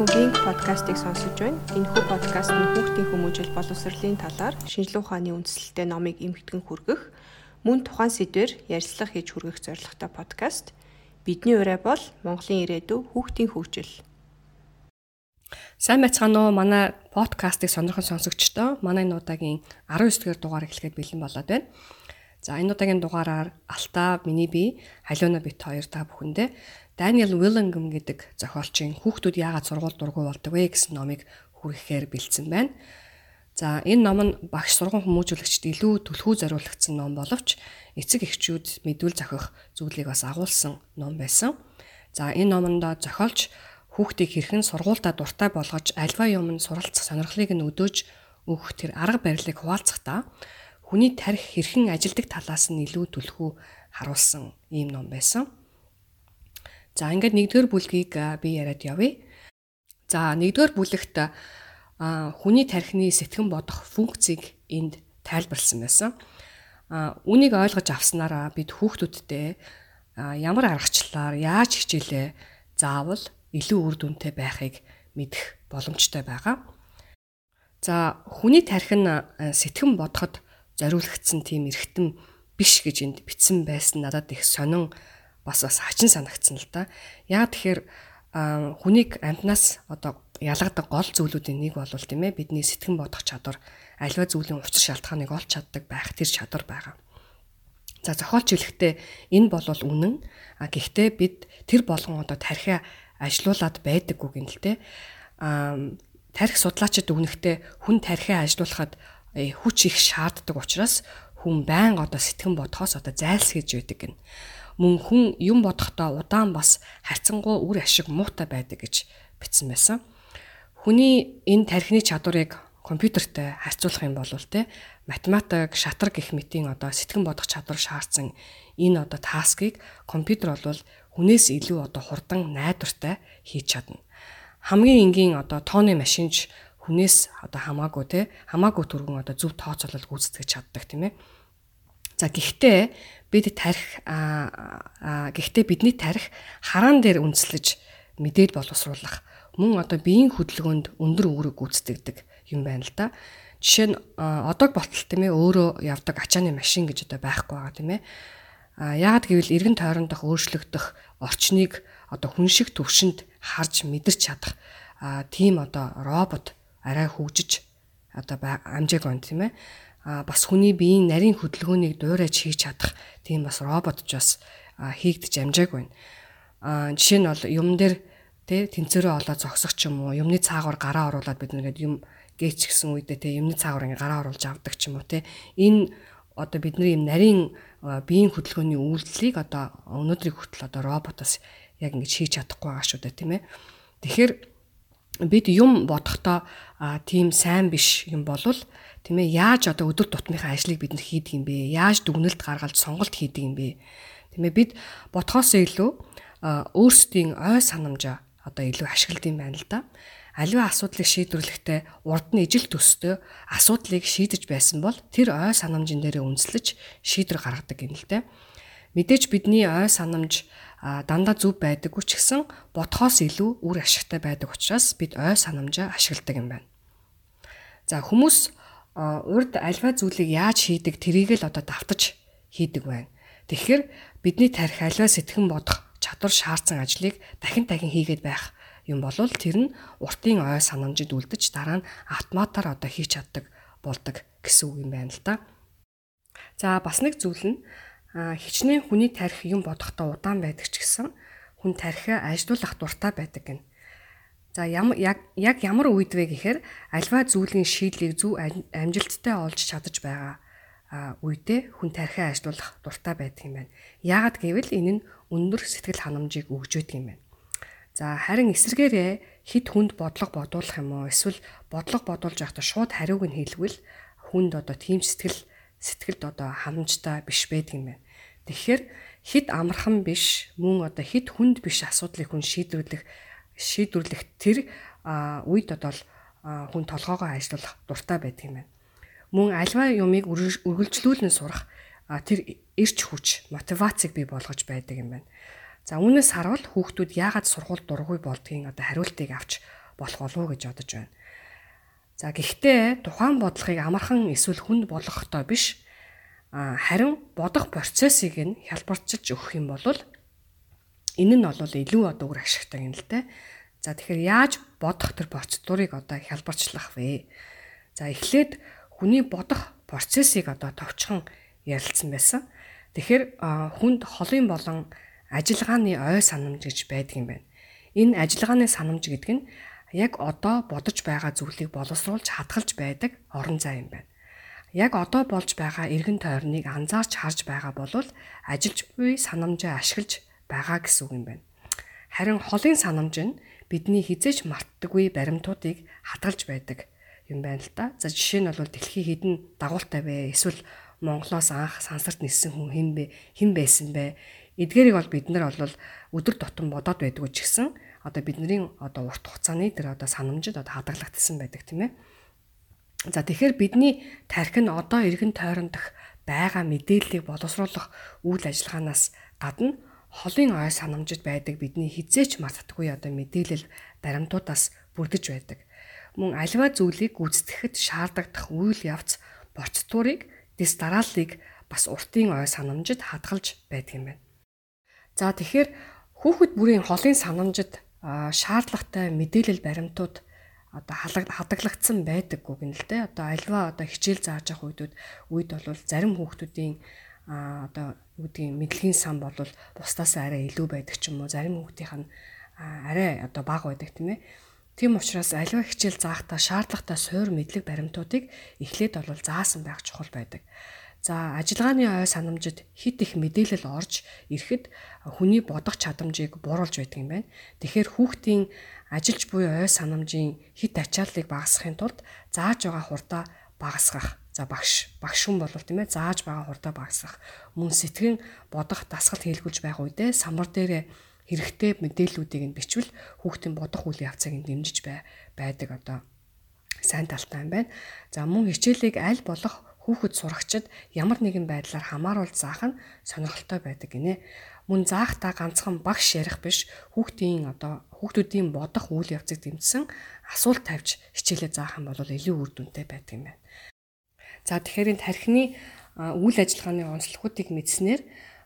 Wink подкастыг сонсож байна. Энэхүү подкаст нь хүүхдийн хүмүүжил боловсролын талаар шинжилгээ ухааны үндслэлтэй номыг эмхтгэн хүргэх, мөн тухайн сэдвээр ярилцлага хийж хүргэх зорилготой подкаст. Бидний ураа бол Монголын ирээдүй хүүхдийн хөгжил. Сайн байцгаана уу? Манай подкастыг сонирхон сонсогчдоо манай энэ удаагийн 19 дугаар дугаар эхлэхэд бэлэн болоод байна. За энэ удаагийн дугаараар Алта, миний би, Халиуна бит хоёр та бүхэндээ Daniel Willingham гэдэг зохиолчийн хүүхдүүд яагаад сургууль дургу болдог вэ гэсэн номыг хүргэхээр бэлдсэн байна. За энэ ном нь багш сургууль хүмүүжүүлэгчд илүү түлхүү зориулагдсан ном боловч эцэг эхчүүд мэдүүл зохих зүйлийг бас агуулсан ном байсан. За энэ номонд зохиолч хүүхдийг хэрхэн сургуультаа дуртай болгож альва юмн суралцах сонирхлыг нь өдөөж өгөх тэр арга барилыг хуваалцахдаа хүний тарих хэрхэн ажилдаг талаас нь илүү түлхүү харуулсан ийм ном байсан. За ингээд нэгдүгээр бүлгийг би яриад явъя. За нэгдүгээр бүлэгт хүний тархины сэтгэн бодох функцийг энд тайлбарлсан байсан. Үнийг ойлгож авснараа бид хүүхдүүдтэй ямар аргачлалаар яаж хичээлээ заавал илүү үр дүнтэй байхыг мэдэх боломжтой байгаа. За хүний тархин сэтгэн бодоход зориулагдсан тийм эргэтэн биш гэж энд бичсэн байсан надад их сонин бас бас хачин санагдсан л да. Яа тэгэхээр хүнийг амтнаас одоо ялгадаг гол зүйлүүдийн нэг бол тийм ээ бидний сэтгэн бодох чадвар альва зүйлийн учир шалтгааныг олж чаддаг байх тэр чадвар байгаа. За зохиолч хэлэхдээ энэ бол үнэн. А гэхдээ бид тэр болгон одоо тархиа ажилуулад байдаггүй гэнэлтэй. А тарих судлаачид өгнөхтэй хүн тархиа ажилуулахад э, хүч их шаарддаг учраас хүн байн одоо сэтгэн бодохоос одоо зайлсхийж байдаг гэн мөн хүн юм бодохдоо удаан бас харьцангуй үр ашиг муутай байдаг гэж бичсэн байсан. Хүний энэ тархины чадварыг компьютертэй харьцуулах юм бол те математик, шатар гэх мэтийн одоо сэтгэн бодох чадвар шаардсан энэ одоо таскийг компьютер бол хүнээс илүү одоо хурдан найдвартай хийж чадна. Хамгийн энгийн одоо тооны машинч хүнээс одоо хамаагүй те хамаагүй түргэн одоо зөв тооцоолол гүйцэтгэж чаддаг тийм ээ. За гэхдээ бид тарих гэхдээ бидний тарих хараан дээр үндэслэж мэдээл боловсруулах мөн одоо биеийн хөдөлгөөнд өндөр үүрэг гүйцэтгэдэг юм байна л да. Жишээ нь одог болтол тийм ээ өөрөө явдаг ачааны машин гэж одоо байхгүй байгаа тийм ээ. А яагаад гэвэл эргэн тойрондох өөрчлөгдөх орчныг одоо хүн шиг төвшөнд харж мэдэрч чадах тийм одоо робот арай хөгжиж одоо амжааг он тийм ээ а бас хүний биеийн нарийн хөдөлгөөнийг дуурайж хийж чадах тийм бас робот ч бас хийгдэж амжааг байна. А жишээ нь бол юм дээр тэ тэнцвэрээ олоод зогсох ч юм уу юмны цаагаар гараа оруулаад бид нэгэд юм гээч гэсэн үедээ тэ юмны цаагаар ингээ гараа оруулж авдаг ч юм уу тэ энэ одоо бидний юм нарийн биеийн хөдөлгөөний үйлдэлийг одоо өнөөдрийг хүртэл одоо роботоос яг ингэж хийж чадахгүй байгаа шүү дээ тийм ээ. Тэгэхээр бид юм бодохдоо тийм сайн биш юм болвол тийм ээ яаж одоо өдөр тутмынхаа ажлыг бид хийдэг юм бэ? Яаж дүгнэлт гаргалж сонголт хийдэг юм бэ? Тийм ээ бид ботхоос илүү өөрсдийн ой санамжаа одоо илүү ашигладаг юм байна л да. Аливаа асуудлыг шийдвэрлэхдээ урд нь ижил төстэй асуудлыг шийдэж байсан бол тэр ой санамжин дээрээ үндэслэж шийдвэр гаргадаг юм л да. Мэдээж бидний ой санамж дандаа зөв байдаггүй ч гэсэн ботхоос илүү үр ашигтай байдаг учраас бид ой санамжаа ашигладаг юм байна. За хүмүүс урд альва зүйлийг яаж хийдэг тэрийг л одоо давтаж хийдэг байна. Тэгэхээр бидний тарих альва сэтгэн бодох чадвар шаардсан ажлыг дахин дахин хийгээд байх юм бол тэр нь уртын ой санамжид үлдэж дараа нь автоматар одоо хийж чаддаг болдог гэсэн үг юм байна л да. За бас нэг зүйл нь хичнээн хүний тарих юм бодохдоо удаан байдаг ч гэсэн хүн тарихаа ажилуулах дуртай байдаг гэнэ. За ямар яг яг ямар үед вэ гэхээр альва зүйлийн шийдлийг зөв амжилттай олж чадаж байгаа үедээ хүн тархиа ажилуулах дуртай байдаг юм байна. Яагаад гэвэл энэ нь өндөр сэтгэл ханамжийг өгж байдаг юм байна. За харин эсэргээрээ хит хүнд бодлого бодуулах юм уу эсвэл бодлого бодуулж байхдаа шууд хариуг нь хэлвэл хүнд одоо тийм сэтгэл сэтгэлд одоо ханамжтай биш байдаг юм байна. Тэгэхээр хит амархан биш мөн одоо хит хүнд биш асуудлыг хүн шийдвэрлэх шийдвэрлэх тэр үед одоо хүн толгоогоо ажиллах дуртай байдаг юм байна. Мөн альва юмыг үргэлжлүүлэн сурах тэр эрч хүч, мотивацийг бий болгож байдаг юм байна. За үүнээс харуул хүүхдүүд яагаад сургууль дургүй болдгийг одоо хариултыг авч болох болов уу гэж бодож байна. За гэхдээ тухайн бодлогыг амархан эсвэл хүнд болгохдоо биш харин бодох процессыг нь хялбарчилж өгөх юм бол энэ нь бол илүү одоо үр ашигтай юм л дээ. За тэгэхээр яаж бодох тэр процедурыг одоо хялбарчлах вэ? За эхлээд хүний бодох процессыг одоо товчхон ярилцсан байсан. Тэгэхээр хүнд холын болон ажиллагааны ой санамж гэж байдаг юм байна. Энэ ажиллагааны санамж гэдэг нь яг одоо бодож байгаа зүйлийг боловсруулж хадгалж байдаг орон зай юм байна. Яг одоо болж байгаа эргэн тойрныг анзаарч харж байгаа бол ажиллаж буй санамжаа ашиглаж байгаа гэсэн үг юм байна. Харин холын санамж нь бидний хизээч мартдаггүй баримтуудыг хадгалж байдаг юм байна л да. За жишээ нь бол дэлхийн хідэн дагуултай вэ? Эсвэл Монголоос анх сансарт нисэн хүн хэн бэ? Хэн байсан бэ? Эдгээрийг бол бид нар бол өдөр тутам бодоод байдгүй ч гэсэн одоо бидний одоо урт хугацааны тэр одоо санамжид одоо хадгалагдсан байдаг тийм ээ. За тэгэхээр бидний тархи нь одоо эргэн тойрон дах байгаа мэдээллийг боловсруулах үйл ажиллагаанаас гадна холын ой санамжид байдаг бидний хизээч мартдаггүй одоо мэдээлэл баримтуудаас бүрдэж байдаг. Мөн альва зүйлийг гүйцэтгэхэд шаардлагадах үйл явц процедурыг дэс дарааллыг бас уртын ой санамжид хадгалж байдаг юм байна. За тэгэхээр хүүхэд бүрийн холын санамжид шаардлагатай мэдээлэл баримтууд одоо хадгалагдсан байдаггүй гэнэ л дээ. Одоо альва одоо хичээл зааж явах үедүүд үед бол зарим хүүхдүүдийн одоо юу гэдгийг мэдлэгийн сан бол бусдаас арай илүү байдаг ч юм уу. Зарим хүүхдийнх нь арай одоо бага байдаг тийм ээ. Тийм учраас аливаа хичээл заахтаа шаардлагатай суур мэдлэг баримтуудыг эхлээд бол заасан байх чухал байдаг. За ажиллагааны ой санамжид хит их мэдээлэл орж ирэхэд хүний бодох чадамжийг бууруулж байдаг юм байна. Тэгэхээр хүүхдийн ажиллаж буй ой санамжийн хит ачааллыг багасгахын тулд зааж байгаа хурдаа багасгах. За багш багш хүн бол тийм ээ зааж байгаа хурдаа багасгах. Мөн сэтгэн бодох дасгал хийлгүүлж байх үедээ самбар дээрээ хэрэгтэй мэдээллүүдийг нь бичвэл хүүхдийн бодох үйл явцыг нь дэмжиж байдаг одоо сайн талтай юм байна. За мөн хичээлийг аль болох хүүхэд сурагчид ямар нэгэн байдлаар хамааруулж заах нь сонирхолтой байдаг гинэ. Мөн заахтаа ганцхан багш ярих биш хүүхдийн одоо хүүхдүүдийн бодох үйл явцыг дэмжсэн асуулт тавьж хичээлээ заах юм бол илүү үр дүнтэй байдаг юм байна. За тэгэхээр энэ тархины үйл ажиллагааны онцлогуудыг мэдснээр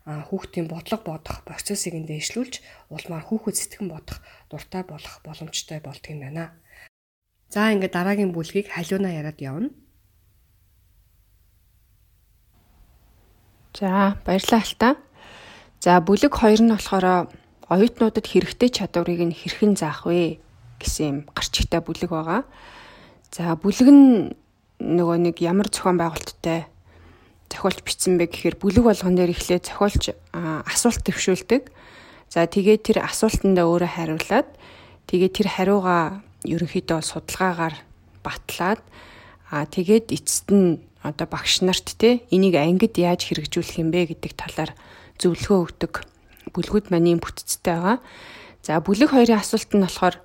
хүүхдийн бодлого бодох процессыг нь дээшлүүлж улмаар хүүхэд сэтгэн бодох дуртай болох боломжтой болдго юм байна. За ингээд дараагийн бүлгийг халиуна яриад явна. За баярлалаа Алтаа. За бүлэг 2 нь болохоор оюутнуудад хэрэгтэй чадварыг нь хэрхэн заах вэ гэсэн юм гарч ихтэй бүлэг байгаа. За бүлэг нь нөгөө нэг ямар зохион байгуулалттай зохиолч бичсэн бэ гэхээр бүлэг болгон дээр эхлээд зохиолч асуулт төвшүүлдэг. За тэгээд тэр асуултандаа өөрөө хариулаад тэгээд тэр хариугаа ерөнхийдөө судалгаагаар батлаад аа тэгээд эцэст нь одоо багш нарт те энийг ангид яаж хэрэгжүүлэх юм бэ гэдэг талаар зөвлөгөө өгдөг бүлгүүд маань ийм бүтцтэй байгаа. За бүлэг хоёрын асуулт нь болохоор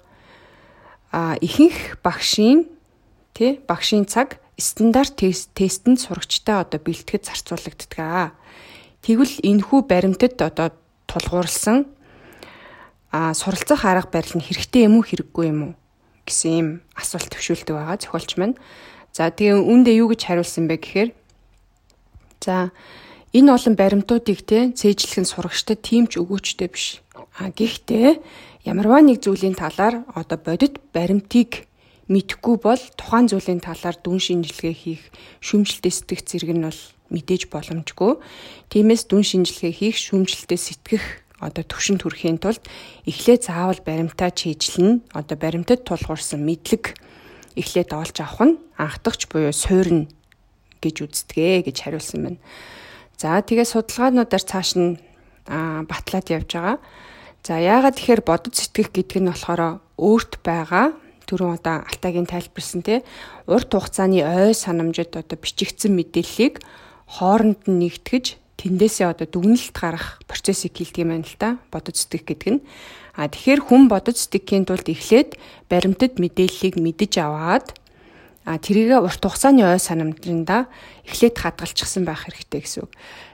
а ихэнх багшийн тий багшийн цаг стандарт тест тестэнд сурагчтай одоо бэлтгэж зарцуулагддаг аа. Тэгвэл энэхүү баримтад одоо тулгуурласан а суралцах арга барил нь хэрэгтэй юм уу хэрэггүй юм уу гэсэн юм асуулт төвшүүлдэг байгаа зохиолч маань. За тэгээ үүндээ юу гэж хариулсан бэ гэхээр за энэ олон баримтуудыг те цээжлэх нь сурагчдад тийм ч өгөөчтэй биш. А гэхдээ ямарваа нэг зүйлийн талаар одоо бодит баримтыг мэдхгүй бол тухайн зүйлийн талаар дүн шинжилгээ хийх шүүмжлэлтэй сэтгэх зэрэг нь бол мэдээж боломжгүй. Тиймээс дүн шинжилгээ хийх шүүмжлэлтэй сэтгэх одоо төвшин төрхийн тулд эхлээд заавал баримтаа чийжлэн одоо баримтад тулгуурсан мэдлэг эхлээд олж авах нь анхдагч буюу суурна гэж үздгээ гэж хариулсан байна. За тэгээ судалгаануудаар цааш нь батлаад явж байгаа. За яагаад тэгэхээр бодод сэтгэх гэдэг нь болохоор өөрт байгаа түрүүн одоо Алтагийн тайлбарсан тий урт хугацааны ой санамжид одоо бичигдсэн мэдээллийг хооронд нь нэгтгэж тэндээсээ одоо дүгнэлт гарах процессыг хийлдэг юм байна л та бодож сэтгэх гэдэг нь а тэгэхээр хүн бодож сэтгэхийн тулд эхлээд баримтат мэдээллийг мэдэж аваад а тэрийг урт хугацааны ой санамжинда эхлээд хадгалчихсан байх хэрэгтэй гэсэн үг.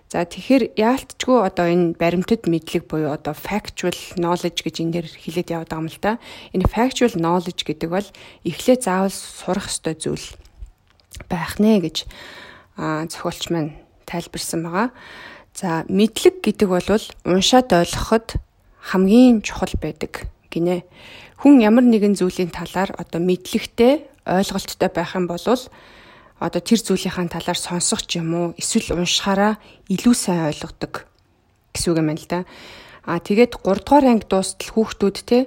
За тэгэхээр яалтчгүй одоо энэ баримтат мэдлэг буюу одоо factual knowledge гэж энэ дээр хэлээд яваад байгаа юм л да. Энэ factual knowledge гэдэг бол эхлээ заавал сурах ёстой зүйл байх нэ гэж зохиолч маань тайлбарсан байгаа. За мэдлэг гэдэг бол уншаад ойлгоход хамгийн чухал байдаг гинэ. Хүн ямар нэгэн зүйлийн талаар одоо мэдлэгтэй ойлголттой байх юм бол одоо тэр зүйлийнхаа талаар сонсох ч юм уу эсвэл уншихаараа илүү сайн ойлгодог гэсэн үг юм байна л да. А тэгээд 3 дугаар анги дуустал хүүхдүүд те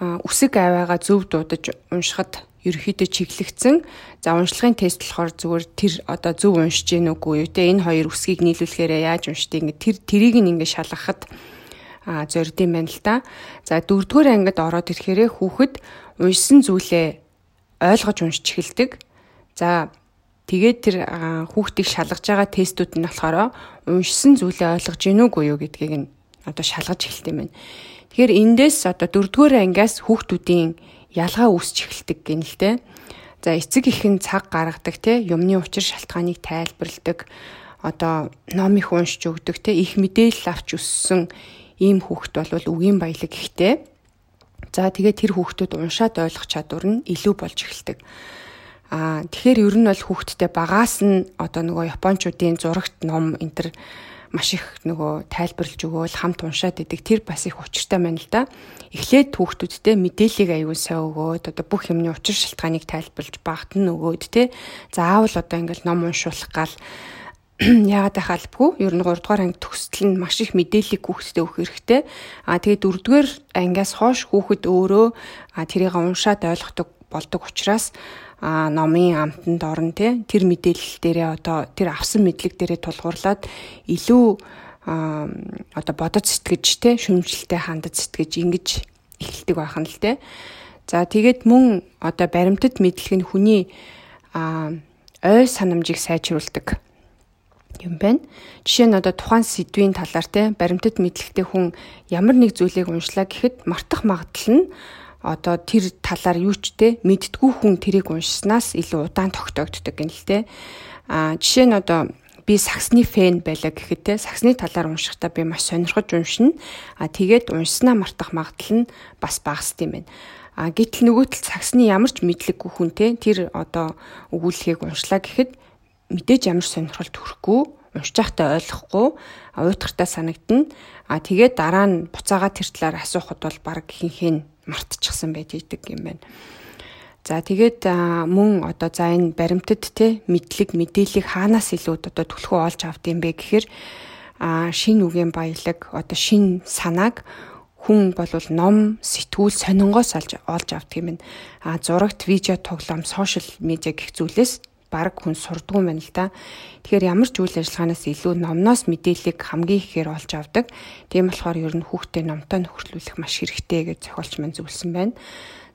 үсэг аваагаа зөв дуудаж уншихад ерөөхдөө чиглэгдсэн. За уншлагын тест болохоор зүгээр тэр одоо зөв уншиж гин үгүй юу те энэ хоёр үсгийг нийлүүлэхээр яаж уншдаг ингэ тэр тэрийг ингэ шалгахад а зордсон байна л да. За дөрөвдүгээр ангид ороод ирэхээр хүүхэд уншсан зүйлээ ойлгож уншиж эхэлдэг. За Тэгээд тэр хүүхдийг шалгаж байгаа тестүүд нь болохоор уншсан зүйлээ ойлгож гинүү үгүй юу гэдгийг нь одоо шалгаж эхэлт юм байна. Тэгэхээр эндээс одоо дөрөвдүгээр ангиас хүүхдүүдийн ялгаа үүсч эхэлдэг гин л те. За эцэг ихэн цаг гаргадаг те юмны учир шалтгааныг тайлбарладаг одоо ном их уншиж өгдөг те их мэдээлэл авч өссөн ийм хүүхд бол үгийн баялаг ихтэй. За тэгээд тэр хүүхдүүд уншаад ойлгох чадвар нь илүү болж эхэлдэг. Аа тэгэхээр ер нь бол хүүхдтэй багаас нь одоо нөгөө японочдын зурагт ном энэ төр маш их нөгөө тайлбарлаж өгөөл хамт уншаад идэг тэр бас их учиртай байна л да. Эхлээд хүүхдүүдтэй мэдээллийг аягүй сайн өгөөд одоо бүх юмны учир шалтгааныг тайлбарлаж багт нь өгөөд те. Заавал одоо ингээл ном уншуулах гал яагаад ахалбгүй ер нь 3 дугаар анги төгсдөл нь маш их мэдээллийг хүүхдэд өгөх хэрэгтэй. Аа тэгээд 4 дугаар ангиас хойш хүүхэд өөрөө тэрийг уншаад ойлгодог болдог учраас номын амтанд орно те тэр мэдээлэл дээрээ одоо тэр авсан мэдлэг дээрээ тулгуурлаад илүү одоо бодож сэтгэж те шүмжлэлтэй хандаж сэтгэж ингэж эхэлдэг байх нь л те за тэгээд мөн одоо баримтат мэдлэг нь хүний ой санамжийг сайжруулдаг юм байна. Жишээ нь одоо тухайн сэдвийн талаар те баримтат мэдлэгтэй хүн ямар нэг зүйлийг уншлаа гэхэд мартах магадлал нь одоо тэр талаар юу ч те мэддгүү хүн тэрийг уншснаас илүү удаан тогтоогддог юм л те. А жишээ нь одоо би саксны фэн байлаа гэхэд те саксны талаар уншихдаа би маш сонирхож уншина. А тэгээд уншснаа мартах магадлал нь бас багасд юм байна. А гэтэл нөгөө тал саксны ямар ч мэдлэггүй хүн те тэр одоо өгүүлхийг уншлаа гэхэд мэдээж ямар сонирхол төрөхгүй байхдаа ойлгохгүй уйтгартай санагдана. А тэгээд дараа нь буцаага тэр талаар асуухад бол баг хинхэн мартчихсан байж идэг юм байна. За тэгээд мөн одоо за энэ баримтат те мэдлэг мэдээллийг хаанаас илүү одоо түлхүү олж авд юм бэ гэхээр а шин үгийн баялаг одоо шин санааг хүн болвол ном сэтгүүл сонингоос олж олж авдаг юм. А зурагт видео тоглоом сошиал медиа гэх зүйлээс баг хүн сурдгүй юм байна л да. Тэгэхээр ямар ч үйл ажиллагаанаас илүү номноос мэдээллийг хамгийн ихээр олж авдаг. Тийм болохоор ер нь хүүхдээ номтой нөхөрлүүлэх маш хэрэгтэй гэж зохиолч маань зөвлөсөн байна.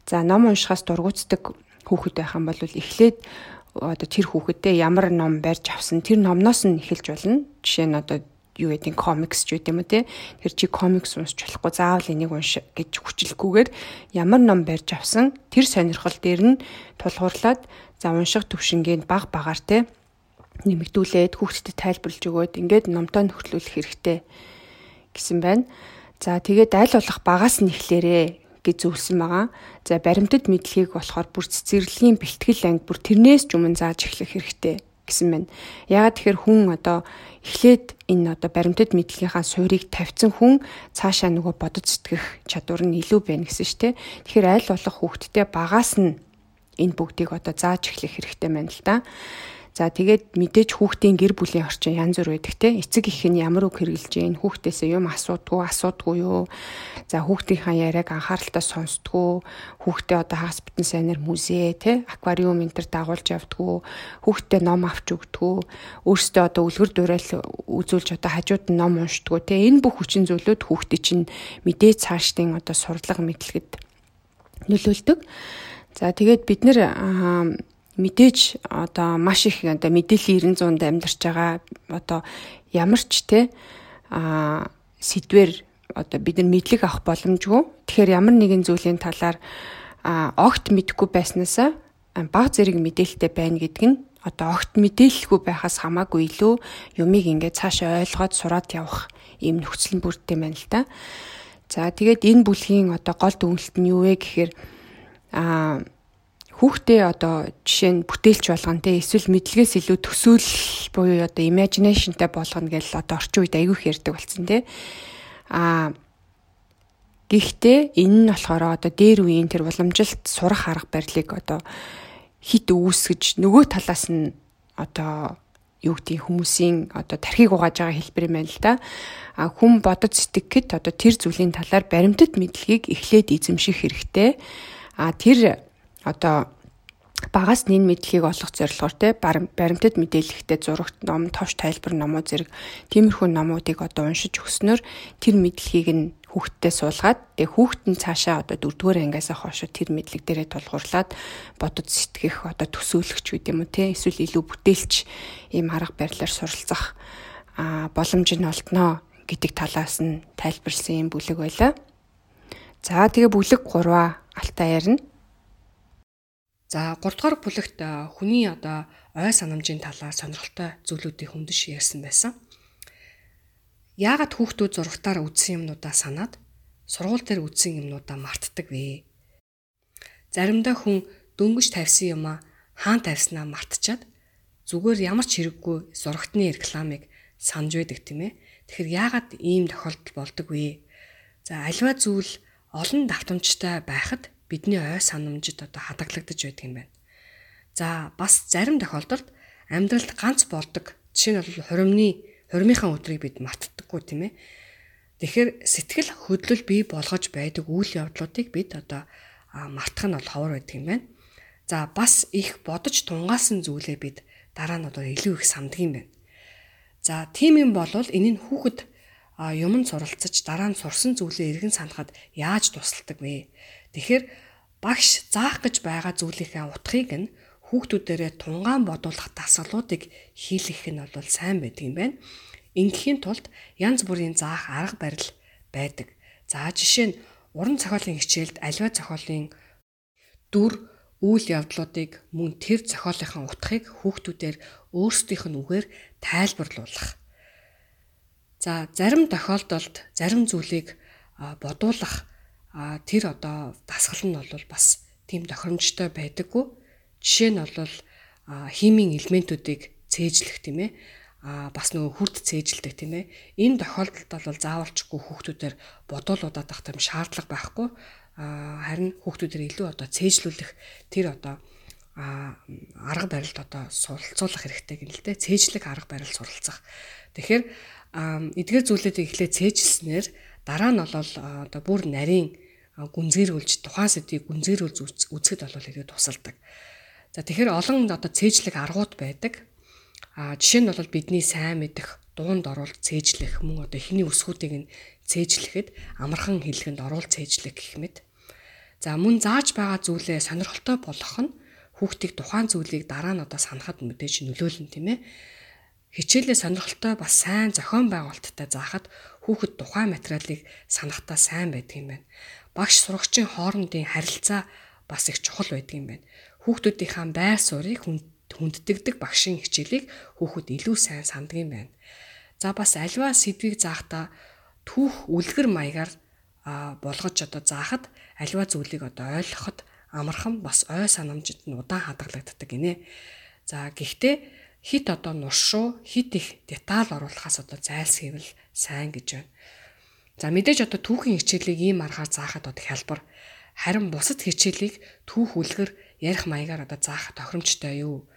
За ном уншихаас дургуутдаг хүүхэд байх юм бол эхлээд одоо тэр хүүхэдтэй ямар ном барьж авсан тэр номноос нь эхэлж болно. Жишээ нь одоо юу гэдэг комикс ч үгүй юм те. Тэр чи комикс уншиж болохгүй заавал энийг унш гэж хүчлэхгүйгээр ямар ном барьж авсан тэр сонирхол дээр нь тулгуурлаад за унших төвшингийг баг багаар те нэмэгдүүлээд хүүхдэд тайлбарлаж өгөөд ингээд номтой нөхөрлүүлэх хэрэгтэй гэсэн байна. За тэгээд аль болох багаас нь эхлээрээ гэж зөвлөсөн байгаа. За баримтат мэдлэгийг болохоор бүр цэцэрлэгийн бэлтгэл анги бүр тэрнээс ч өмнө зааж эхлэх хэрэгтэй гэсэн байна. Яагаад тэгэхээр хүн одоо эхлээд энэ одоо баримтат мэдлэгийнхаа суурийг тавьсан хүн цаашаа нөгөө бодож сэтгэх чадвар нь илүү байна гэсэн шүү дээ. Тэгэхээр аль болох хүүхдтэй багаас нь энэ бүгдийг одоо зааж эхлэх хэрэгтэй байна л да. За тэгээд мэдээж хүүхдийн гэр бүлийн орчин янз бүр байдаг те. Эцэг их нь ямар үг хэрглэж гин хүүхдээсээ юм асуудгүй асуудгүй юу. За хүүхдийнхаа яриаг анхааралтай сонсдгоо. Хүүхдээ одоо хагас битэн сайнэр музей те аквариум энэ төр дагуулж явдггүй. Хүүхдээ ном авч өгдгөө. Өөрсдөө одоо үлгэр дуурайл үзүүлж одоо хажууд нь ном уншдгөө те. Энэ бүх хүчин зүйлүүд хүүхдээ чинь мэдээ цаашдын одоо сурдлага мэдлэгэд нөлөөлдөг. За тэгээд бид нэр мэдээж одоо маш их одоо мэдээллийн 900-д амьдарч байгаа одоо ямар ч те а сэдвэр одоо бид нар мэдлэг авах боломжгүй. Тэгэхээр ямар нэгэн зүйлийн талаар огт мэдэхгүй байснаасаа баг зэрэг мэдээлэлтэй байна гэдг нь одоо огт мэдээлэлгүй байхаас хамаагүй илүү юмыг ингээд цаашаа ойлгоод сураад явах ийм нөхцөл бүрдтэй байна л да. За тэгээд энэ бүлгийн одоо гол дүгнэлт нь юу вэ гэхээр аа хүүхдээ одоо жишээ нь бүтээлч болгоно те эсвэл мэдлэгээс илүү төсөөл буюу одоо imaginationтай болгоно гэж одоо орчин үед айгүйх ярьдаг болсон те а гэхдээ энэ нь болохоор одоо дээр үеийн тэр уламжилт сурах арга барилыг одоо хит үүсгэж нөгөө талаас нь одоо юу гэдгийг хүмүүсийн одоо тархийг угааж байгаа хэлбэр юм байна л да. А хүн бодож сэтгэхэд одоо тэр зүйлийн талаар баримтат мэдлэгийг эхлээд эзэмших хэрэгтэй. А тэр одоо багаас нэн мэдлэгийг олох зорилгоор те баримтат мэдээлэлтэй зурагт ном, товч тайлбар номууд зэрэг тиймэрхүү номуудыг одоо уншиж өгснөөр тэр мэдлэгийг нь хүүхдтэй суулгаад тэгээ хүүхд нь цаашаа одоо дөрөвдүгээр ангиасаа хойш тэр мэдлэг дээрээ тулгуурлаад бодож сэтгэх одоо төсөөлөгч үү юм уу те эсвэл илүү бүтээлч ийм арга барилаар суралцах боломж нь олдноо гэдэг талаас нь тайлбарлсан юм бүлэг байлаа. За тэгээ бүлэг 3-аа алтаа ярина. За 3 дугаар бүлэгт хүний одоо ой санамжийн талаар сонирхолтой зүйлүүдийг хөндөж ярьсан байсан. Яагаад хүүхдүүд зурагтаар үзсэн юмнуудаа санаад сургууль дээр үзсэн юмнуудаа мартдаг вэ? Заримдаа хүн дөнгөж тавьсан юмаа хаан тавьснаа мартчихад зүгээр ямар ч хэрэггүй зурагтны рекламыг санаж байдаг тийм ээ. Тэгэхээр яагаад ийм тохиолдол болдог вэ? За альва зүйл олон давтамжтай байхад бидний ой санамжид одоо хадгалагдаж байдаг юм байна. За бас зарим тохиолдолд амьдралд ганц болдог жишээ нь бол хуримны Хурмынхаа өдрийг бид мартдаггүй тийм ээ. Тэгэхээр сэтгэл хөдлөл бий болгож байдаг үйл явдлуудыг бид одоо мартах нь бол ховор байдаг юм байна. За бас их бодож тунгаасан зүйлээ бид дараа нь одоо илүү их самдаг юм байна. За тийм юм бол энэ нь хүүхэд юмд суралцаж дараа нь сурсан зүйлээ эргэн санахад яаж тусалдаг вэ? Тэгэхээр багш заах гэж байгаа зүйлийнхээ утгыг нь хүүхдүүдээрээ тунгаан бодуулах дасгалуудыг хийлгэх нь бол сайн байдаг юм байна. Ингээхийн тулд янз бүрийн заах арга барил байдаг. За жишээ нь уран зохиолын хичээлд аливаа зохиолын дүр үйл явдлуудыг мөн тэр зохиолынхаа утгыг хүүхдүүдээр өөрсдийнх нь үгээр тайлбарлуулах. За зарим тохиолдолд зарим зүйлийг бодуулах тэр одоо дасгал нь бол бас тийм тохиромжтой байдаггүй. Жишээ нь бол химийн элементүүдийг цээжлэх тийм ээ а бас нөгөө хүрд цээжилдэг тийм ээ. Энэ тохиолдолд бол заавалчгүй хүүхдүүдээр бодуулуудаад ах юм шаардлага байхгүй. харин хүүхдүүдээр илүү одоо цээжлүүлэх тэр одоо арга барилд одоо суралцуулах хэрэгтэй гэнэ л дээ. Цээжлэх арга барил суралцах. Тэгэхээр эдгээр зүйлүүдийг эхлээд цээжилснээр дараа нь бол одоо бүр нарийн гүнзгийрүүлж тухайн сэдвийг гүнзгийрүүлж үзэхэд бол ирээд тусалдаг. За тэгэхээр олон одоо цээжлэх аргууд байдаг. А жишээ нь бол бидний сайн мэдэх дуунд оруулж цээжлэх мөн одоо эхний өсгүүдийг нь цээжлэхэд амархан хэлхэнд оруулж цээжлэх гэх мэт. За мөн зааж байгаа зүйлээ сонирхолтой болгох нь хүүхдийг тухайн зүйлийг дараа нь одоо санахад мэдээж нөлөөлнө тийм ээ. Хичээлээ сонирхолтой бас сайн зохион байгуулалттай заахад хүүхэд тухайн материалыг санахтаа сайн байдаг юм байна. Багш сурагчийн хоорондын харилцаа бас их чухал байдаг юм байна хүүхдүүдийнхаа байр суурийг хүнддэгдэг багшийн хичээлийг хүүхэд илүү сайн санддаг юм байна. За бас альва сэдвийг заахта түүх үлгэр маягаар болгож одоо заахад альва зүйлийг одоо ойлгоход амархан бас ой санамжид нь удаан хадгалагддаг гинэ. За гэхдээ хит одоо нуршуу хит их деталь оруулахаас одоо зайлсхийвэл сайн гэж байна. За мэдээж одоо түүхийн хичээлийг ийм аргаар заахад одоо хялбар харин бусад хичээлийг түүх үлгэр ярих маягаар одоо заах тохиромжтой юу?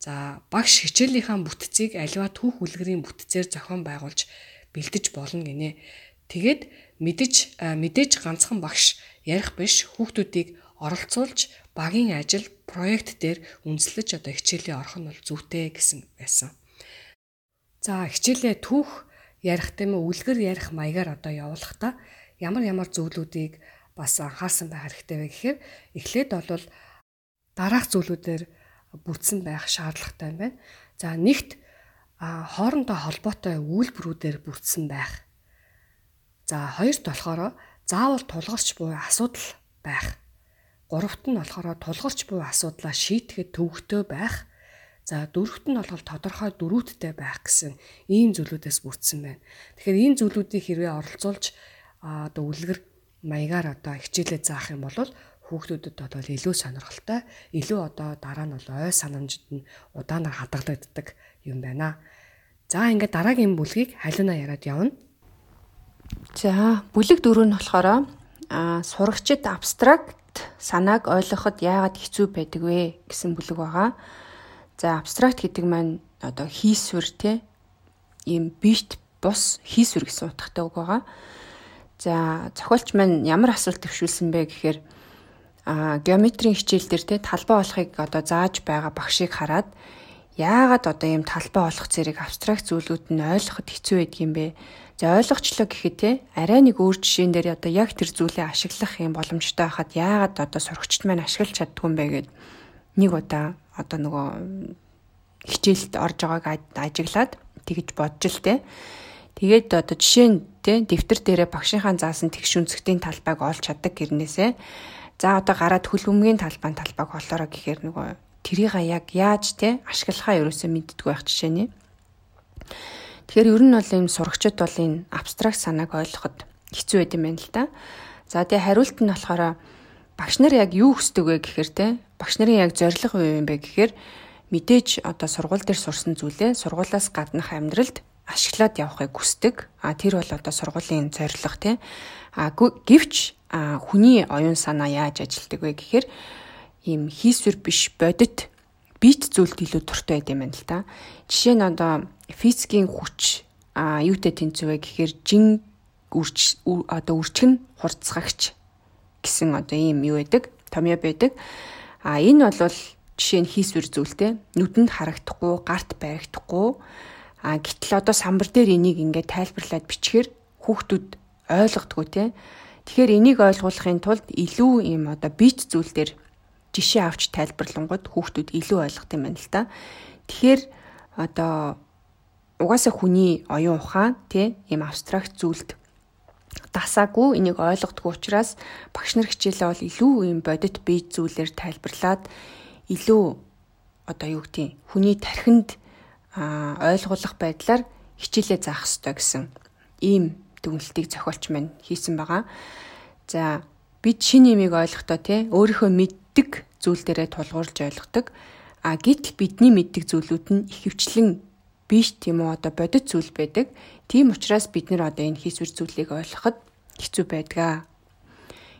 За багш хичээлийнхаа бүтцийг аливаа түүх үлгэрийн бүтцээр зохион байгуулж бэлдэж болно гинэ. Тэгээд мэдэж мэдээж ганцхан багш ярих биш хүүхдүүдийг оролцуулж багийн ажил проект дээр үндэслэж одоо хичээлээ орох нь бол зүйтэй гэсэн байсан. За хичээлээ түүх ярих гэм үлгэр ярих маягаар одоо явуулахдаа ямар ямар зүйлүүдийг бас анхаарсан байх хэрэгтэй вэ гэхээр эхлээд бол дараах зүйлүүдээр бүтсэн байх шаардлагатай байна. За нэгт хоорондоо холбоотой үйлбэрүүдээр бүтсэн байх. За хоёрт болохоор заавал тулгарч буй асуудал байх. Гуравт нь болохоор тулгарч буй асуудлаа шийдэхэд төвөгтэй байх. За дөрөвт нь бол тодорхой дөрүүдтэй байх гэсэн ийм зүйлүүдээс бүрдсэн байна. Тэгэхээр ийм зүйлүүдийг хэрвээ оролцуулж одоо үлгэр маягаар одоо хичээлээ заах юм бол хүүхдүүдэд одоо илүү сонирхолтой, илүү одоо дараа нь бол ой санамжид нь удаанаар хадгалагддаг юм байна. За ингээд дараагийн бүлгийг халиуна яриад явна. За бүлэг дөрөв нь болохоор а сурагчид абстракт санааг ойлгоход яагаад хэцүү байдаг вэ гэсэн бүлэг байгаа. За абстракт гэдэг маань одоо хийсвэр те ийм бит бус хийсвэр гэсэн утгатай үг байгаа. За зохиолч маань ямар асуулт төвшүүлсэн бэ гэхээр а геометрийн хичээл дээр те талбай болохыг одоо зааж байгаа багшийг хараад яагаад одоо ийм талбай олох зэрэг абстракт зүйлүүд нь ойлгоход хэцүү байдаг юм бэ? За ойлгочлоо гэхэд те арай нэг өөр жишээн дээр одоо яг тэр зүйлээ ашиглах юм боломжтой байхад яагаад одоо сурагчд маань ашиглаж чаддгүй юм бэ гэд нэг удаа одоо нөгөө хичээлд орж байгааг ажиглаад тэгж бодж л те. Тэгээд одоо жишээ нь те дэвтэр дээрээ багшийнхаа заасан тэгш үнцгтийн талбайг олж чаддаг гэрнээсээ за одоо гараад хөл өмгийн талбайн талбайг олоороо гэхээр нөгөө тэрийг яг яаж те ашиглахаа ерөөсөө мэддэггүй байх жишээ нэ. Тэгэхээр ер нь бол ийм сурагчид бол энэ абстракт санааг ойлгоход хэцүү байд юм байна л да. За тэгээ хариулт нь болохоор багш нар яг юу хүсдэг вэ гэхээр те багш нарын яг зорилго юу юм бэ гэхээр мэдээж одоо сургууль дээр сурсан зүйлээ сургуулаас гаднах амьдралд ашиглаад явахыг хүсдэг. А тэр бол одоо сургуулийн зорилго те. А гэвч хүний оюун санаа яаж ажилтдаг вэ гэхээр ийм хийсвэр биш бодит бит зүйлд илүү туртай байд юм байна л та. Жишээ нь одоо физикийн хүч а юутай тэнцвэ вэ гэхээр жин үрч одоо үрчгэн хурцгагч гэсэн одоо ийм юу байдаг томьёо байдаг. А энэ бол жишээ нь хийсвэр зүйлтэй нүдэнд харагдахгүй, гарт баригдахгүй. А гэтэл одоо самбар дээр энийг ингээд тайлбарлаад бичгээр хүүхдүүд ойлгодгоо те. Тэгэхээр энийг ойлгуулахын тулд илүү ийм одоо бит зүйл дээр жишээ авч тайлбарлангууд хүүхдүүд илүү ойлгох юм байна л да. Тэгэхээр одоо угаасаа хүний оюун ухаан тий ийм абстракт зүйлд дасаагүй энийг ойлгодгүй учраас багш нар хичээлээ бол илүү ийм бодит бие зүйлээр тайлбарлаад илүү одоо юу гэдгийг хүний тархинд ойлгуулах байдлаар хичээлээ заах ёстой гэсэн ийм дүгнэлтийг зохиолч маань хийсэн байгаа. За бид шинэ юмыг ойлгохдоо тий өөрийнхөө мэддэг зүйл дээрээ тулгуурлаж ойлгодог. А гэтэл бидний мэддэг зүйлүүд нь ихэвчлэн биш тийм үү одоо бодит зүйл байдаг. Тийм учраас бид нэр одоо энэ хийсвэр зүйлийг ойлгоход хэцүү байдгаа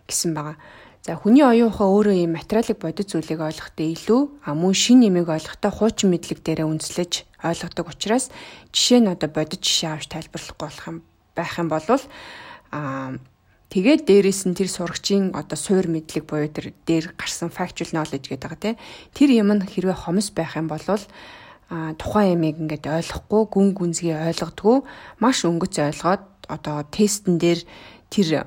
гэсэн байгаа. За хүний оюун ухаан өөрөө ийм материалыг бодит зүйлийг ойлгохдоо илүү а мөн шин нэмийг ойлгохдоо хуучин мэдлэг дээрээ үндэслэж ойлгодог учраас жишээ нь одоо бодит жишээ авч тайлбарлахгүй болох юм байх юм бол а Тэгээд дээрэс нь тэр сурагчийн одоо суур мэдлэг буюу тэр дээр гарсан factual knowledge гэдэг байгаа тийм. Тэр юм нь хэрвээ хомс байх юм бол тухайн ямиг ингээд ойлгохгүй гүн гүнзгий ойлгодгүй маш өнгөц ойлгоод одоо тестэн дээр тэр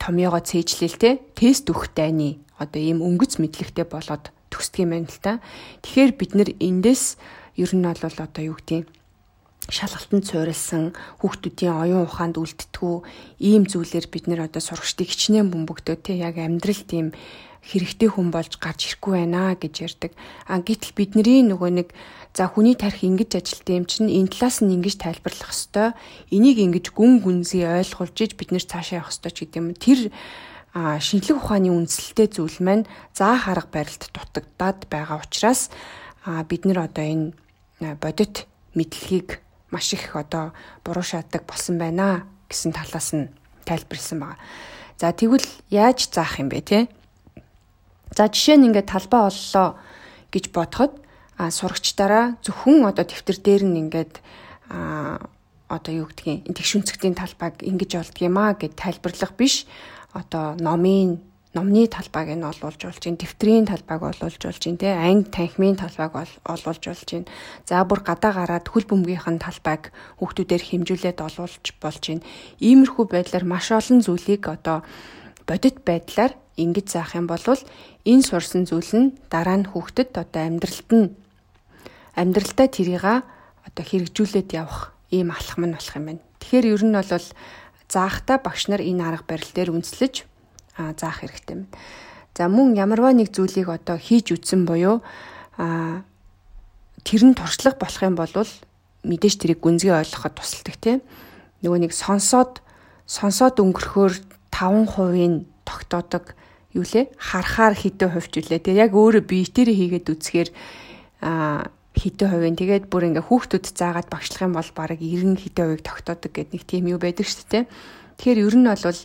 томьёогоо цээжлээл те тест өгөх дайны одоо ийм өнгөц мэдлэгтэй болоод төгсдөг юм байна л та. Тэгэхээр бид нэр эндээс ер нь бол одоо юу гэдэг шалгалтанд суурилсан хүүхдүүдийн оюун ухаанд үлдтгүү ийм зүйлээр бид нэр одоо сурагчдыг хичнээн бөмбөгдөө те яг амьдрал тийм хэрэгтэй хүн болж гарч ирэхгүй байна гэж ярьдаг. А гэтэл бидний нөгөө нэг за хүний тарих ингэж ажилтсан юм чинь энэ талаас нь ингэж тайлбарлах хэвээр энийг ингэж гүн гүнзгий ойлгуулж иж бид нэр цаашаа явах хэвээр ч гэдэг юм. Тэр шинжлэх ухааны үндсэлтэй зүйл маань заа харга барилд дутагдаад байгаа учраас бид нэр одоо энэ бодит мэдлэгийг маш их одоо буруу шатдаг болсон байна гэсэн талаас нь тайлбарлсан байгаа. За тэгвэл яаж заах юм бэ те? За жишээ нь ингээд талбай оллоо гэж бодоход сурагчдаараа зөвхөн одоо дэвтэр дээр нь ингээд одоо юу гэдгийг тэгш үнцгтийн талбайг ингэж олдгиймаа гэд тайлбарлах биш одоо номын номны талбайг нь олуулж болж байна. Дэвтрийн талбайг олуулж болж байна. Тэ анги танхимын талбайг олуулж болж байна. За бүр гадаа гараад хөл бөмбөгийнхэн талбайг хүүхдүүдээр хэмжүүлээд олуулж болж байна. Иймэрхүү байдлаар маш олон зүйлийг одоо бодит байдлаар ингэж заах юм бол энэ сурсан зүйл нь дараа нь хүүхдэд одоо амьдралд нь амьдралдаа тэрийг одоо хэрэгжүүлээд явах ийм алхам нь болох юм байна. Тэгэхээр ер нь бол заахта багш нар энэ арга барил дээр үндэслэж заах хэрэгтэй юм. За мөн ямарваа нэг зүйлийг одоо хийж үтсэн буюу а тэр нь туршлага болох юм бол мэдээж тэрийг гүнзгий ойлгоход тусалдаг тийм нөгөө нэг сонсоод сонсоод өнгөрөхөөр 5%-ийн тогтоодог юу лээ харахаар хэдэн хувьч үлээ. Тэгээ яг өөрөө биетээр хийгээд үзэхээр а хэдэн хувийн тэгээд бүр ингээ хүүхдүүд заагаад багшлах юм бол баг 90 хэдэн хувийг тогтоодог гэдэг нэг тийм юу байдаг шүү дээ. Тэгэхээр ер нь бол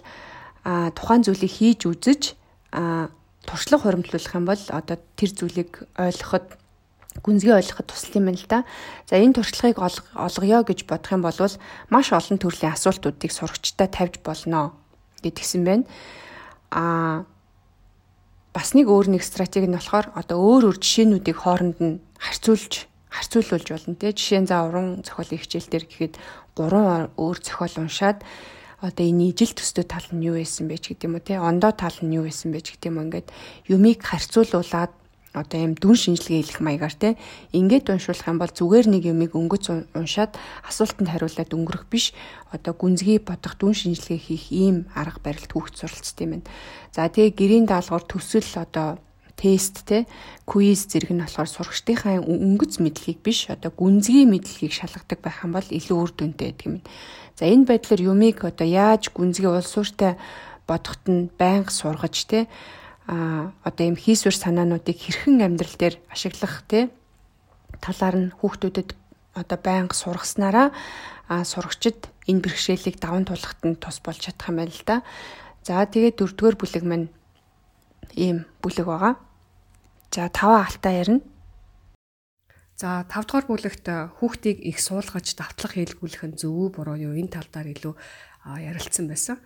а тухайн зүйлийг хийж үзэж а туршлага хуримтлуулах юм бол одоо тэр зүйлийг ойлгоход гүнзгий ойлгоход тусал юм байна л да. За энэ туршлагыг олгоё гэж бодох юм бол маш олон төрлийн асуултуудыг сурагчтай тавьж болно гэдгсэн байна. А бас нэг өөр нэг стратеги нь болохоор одоо өөр өөр жишээнүүдийг хооронд нь харьцуулж харьцуулуулж болно те. Жишээ нь за уран зохиолын хичээл дээр гэхэд гурван өөр зохиол уншаад одоо энэ ижил төстэй тал нь юу байсан бэ гэдэг юм уу те. Ондоо тал нь юу байсан бэ гэдэг юм ингээд юмыг харьцуулуулаад одоо юм дүн шинжилгээ хийх маягаар те ингээд уншуулах юм бол зүгээр нэг юмыг өнгөц уншаад асуултанд хариулаад өнгөрөх биш одоо гүнзгий бодох дүн шинжилгээ хийх ийм арга барилд хүүхд суралцдаг юм байна. За тэгээ гэрийн даалгавар төсөл одоо тест те квиз зэрэг нь болохоор сурагчдынхаа өнгөц мэдлэгийг биш одоо гүнзгий мэдлэгийг шалгадаг байх юм бол илүү үр дүнтэй гэдэг юм. За энэ байдлаар юмыг одоо яаж гүнзгий улсууртай бодоход нь байнга сургаж те а одоо юм хийсвэр санаануудыг хэрхэн амьдрал дээр ашиглах те талаар нь хүүхдүүдэд одоо байнга сургаснараа сурагчид энэ бэрхшээлийг даван туулахад нь тус болж чадах юм байна л да. За тэгээд дөрөвдүгээр бүлэг маань ийм бүлэг байгаа. За таван алтаа ярина. За 5 дугаар бүлэгт хүүхдийг их суулгаж давтлах хэлгүүлэх нь зөв буруу юу энэ тал дээр илүү ярилцсан байсан.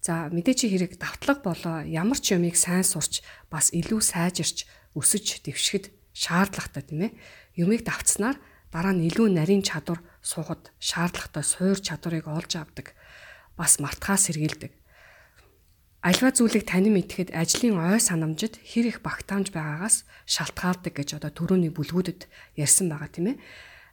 За мэдээч хэрэг давтлага болоо ямар ч юмыг сайн сурч бас илүү сайжирч өсөж дэвшгэд шаардлагатай тийм ээ. Юмыг давтснаар дараа нь илүү нарийн чадвар суугад шаардлагатай суур чадварыг олж авдаг. Бас мартахаа сэргийлдэг. Альва зүйлийг танин мэдхэд ажлын ой санамжид хэр их багтаамж байгаагаас шалтгаалдаг гэж одоо төрөний бүлгүүдэд ярьсан байгаа тийм ээ.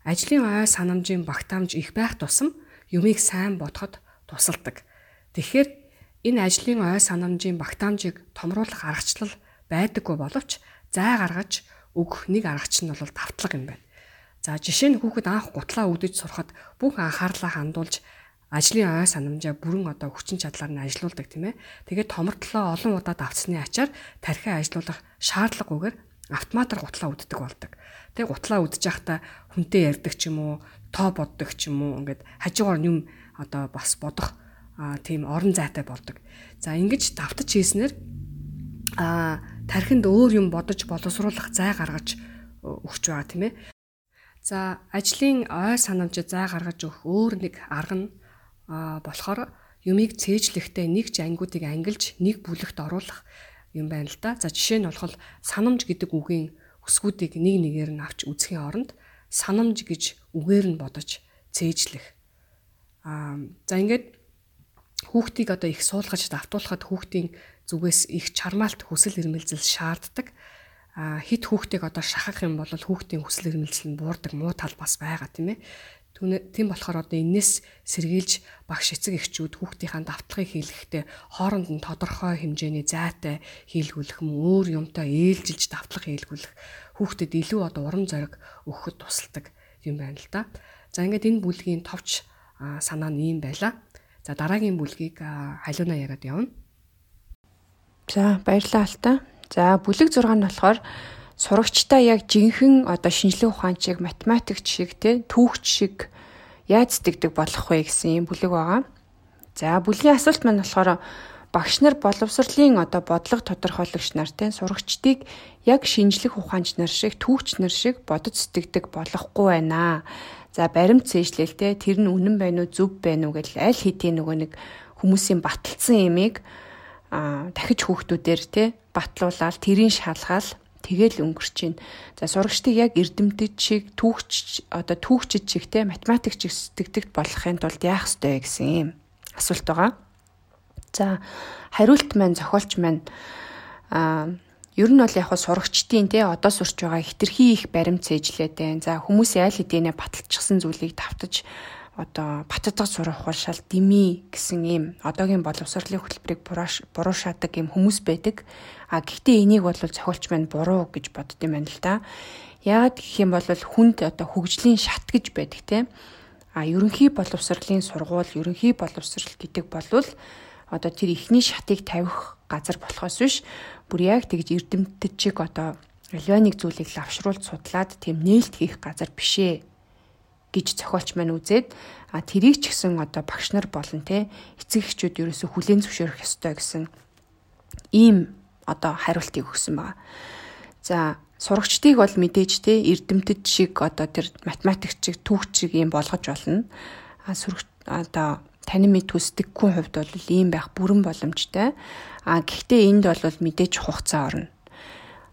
Ажлын ой санамжийн багтаамж их байх тусам юмыг сайн бодоход тусалдаг. Тэгэхээр Энэ ажлын ой санамжийн багтаамжийг томруулах аргачлал байдаггүй боловч зай гаргаж өгөх нэг аргач нь бол давтлага юм байна. За жишээ нь хүүхэд анх гутлаа үдэж сурахад бүх анхаарлаа хандуулж ажлын ой санамжаа бүрэн одоо хүчин чадлаар нь ажилуулдаг тийм ээ. Тэгээд томортлоо олон удаа давцсны ачаар тархиа ажилуулах шаардлагагүйгээр автоматар гутлаа үддэг болдог. Тэгээд гутлаа үдэж явахдаа хүнтэй ярьдаг ч юм уу, тоо боддог ч юм уу ингээд хажуугаар юм одоо бас бодох а тийм орон зайтай болдог. За ингэж давтаж хийснээр а тархинд өөр юм бодож боловсруулах зай гаргаж өгч байгаа тийм ээ. За ажлын ой санамж зай гаргаж өгөх өөр нэг арга нь болохоор юмыг цээжлэхдээ нэг жангуудыг ангилж нэг бүлэгт оруулах юм байна л да. За жишээ нь болохоор санамж гэдэг үгийн өсгүүдийг нэг нэгээр нь авч үзхийн оронд санамж гэж үгээр нь бодож цээжлэх. Аа за ингээд хүүхдийг одоо их суулгаж давтуулахад хүүхдийн зүгээс их чармаалт хүсэл эрмэлзэл шаарддаг. А хит хүүхдийг одоо шахах юм бол хүүхдийн хүсэл эрмэлзэл нь буурдаг муу тал бас байгаа тийм ээ. Тийм болохоор одоо энэс сэргийлж багш эцэг эхчүүд хүүхдийнхаа давтлагыг хийлгэхдээ хооронд нь тодорхой хэмжээний зайтай хийлгүүлэх мөн өөр юмтай ээлжилж давтлага хийлгүүлэх хүүхдэд илүү одоо урам зориг өгөхөд тусалдаг юм байна л да. За ингээд энэ бүлгийн товч санаа нь ийм байлаа. За дараагийн бүлгийг халиуна яриад явна. За баярлалаа Алта. За бүлэг 6 нь болохоор сурагчтай яг жинхэнэ одоо шинжилгээ ухаанчиг математикч шиг те түүхч шиг яаж сэтгэдэг болох вэ гэсэн юм бүлэг байгаа. За бүлгийн асуулт маань болохоор багш нар боловсролын одоо бодлого тодорхойлогч нартай сурагчдыг яг шинжлэх ухаанч нар шиг түүхч нар шиг бодож сэтгэдэг болохгүй байна. За баримт цээжлэлтэй тэр нь үнэн байна уу зөв байна уу гэж аль хэдийн нөгөө нэг хүмүүсийн баталсан ямиг а дахиж хүүхдүүдээр те батлуулаад тэрийн шалгаал тэгэл өнгөрч чинь. За сурагчдыг яг эрдэмтэд шиг түүхч одоо түүхчид шиг те математикч шиг сэтгэдэгт болохын тулд яах ёстой гэсэн юм асуулт байгаа. За хариулт маань зохиолч маань а Ер нь бол яг сурагчдын те одоо сурч байгаа хитрхи их баримт цээжлээд байна. За хүмүүсийн аль хэдийнэ баталчихсан зүйлийг давтаж одоо баттдаг сурах ухаалшаал дими гэсэн ийм одоогийн боловсролын хөтөлбөрийг буруушаадаг ийм хүмүүс байдаг. А гэхдээ энийг бол зохиолч маань буруу гэж бодд юм байна л да. Яагаад гэх юм бол хүнд одоо хөгжлийн шат гэж байдаг те. А ерөнхий боловсролын сургууль, ерөнхий боловсрол гэдэг бол одоо тэр ихний шатыг тавих газар болохоос биш бүр яг тэгж эрдэмтэд чиг одоо аливаа нэг зүйлийг лавшруулж судлаад тийм нээлт хийх газар бишээ гэж зохиолч маань үзээд а тэрийг ч гэсэн одоо багш нар болон те эцэг эхчүүд ерөөсө хүлээн зөвшөөрөх ёстой гэсэн ийм одоо хариултыг өгсөн байна. За сурагчдыг бол мэдээж те эрдэмтэд шиг одоо тэр математикч шиг түүх шиг юм болгож болно. А сурагч одоо танин мэд төсдөггүй хувьд бол ийм байх бүрэн боломжтой. А гэхдээ энд бол мэдээж хугацаа орно.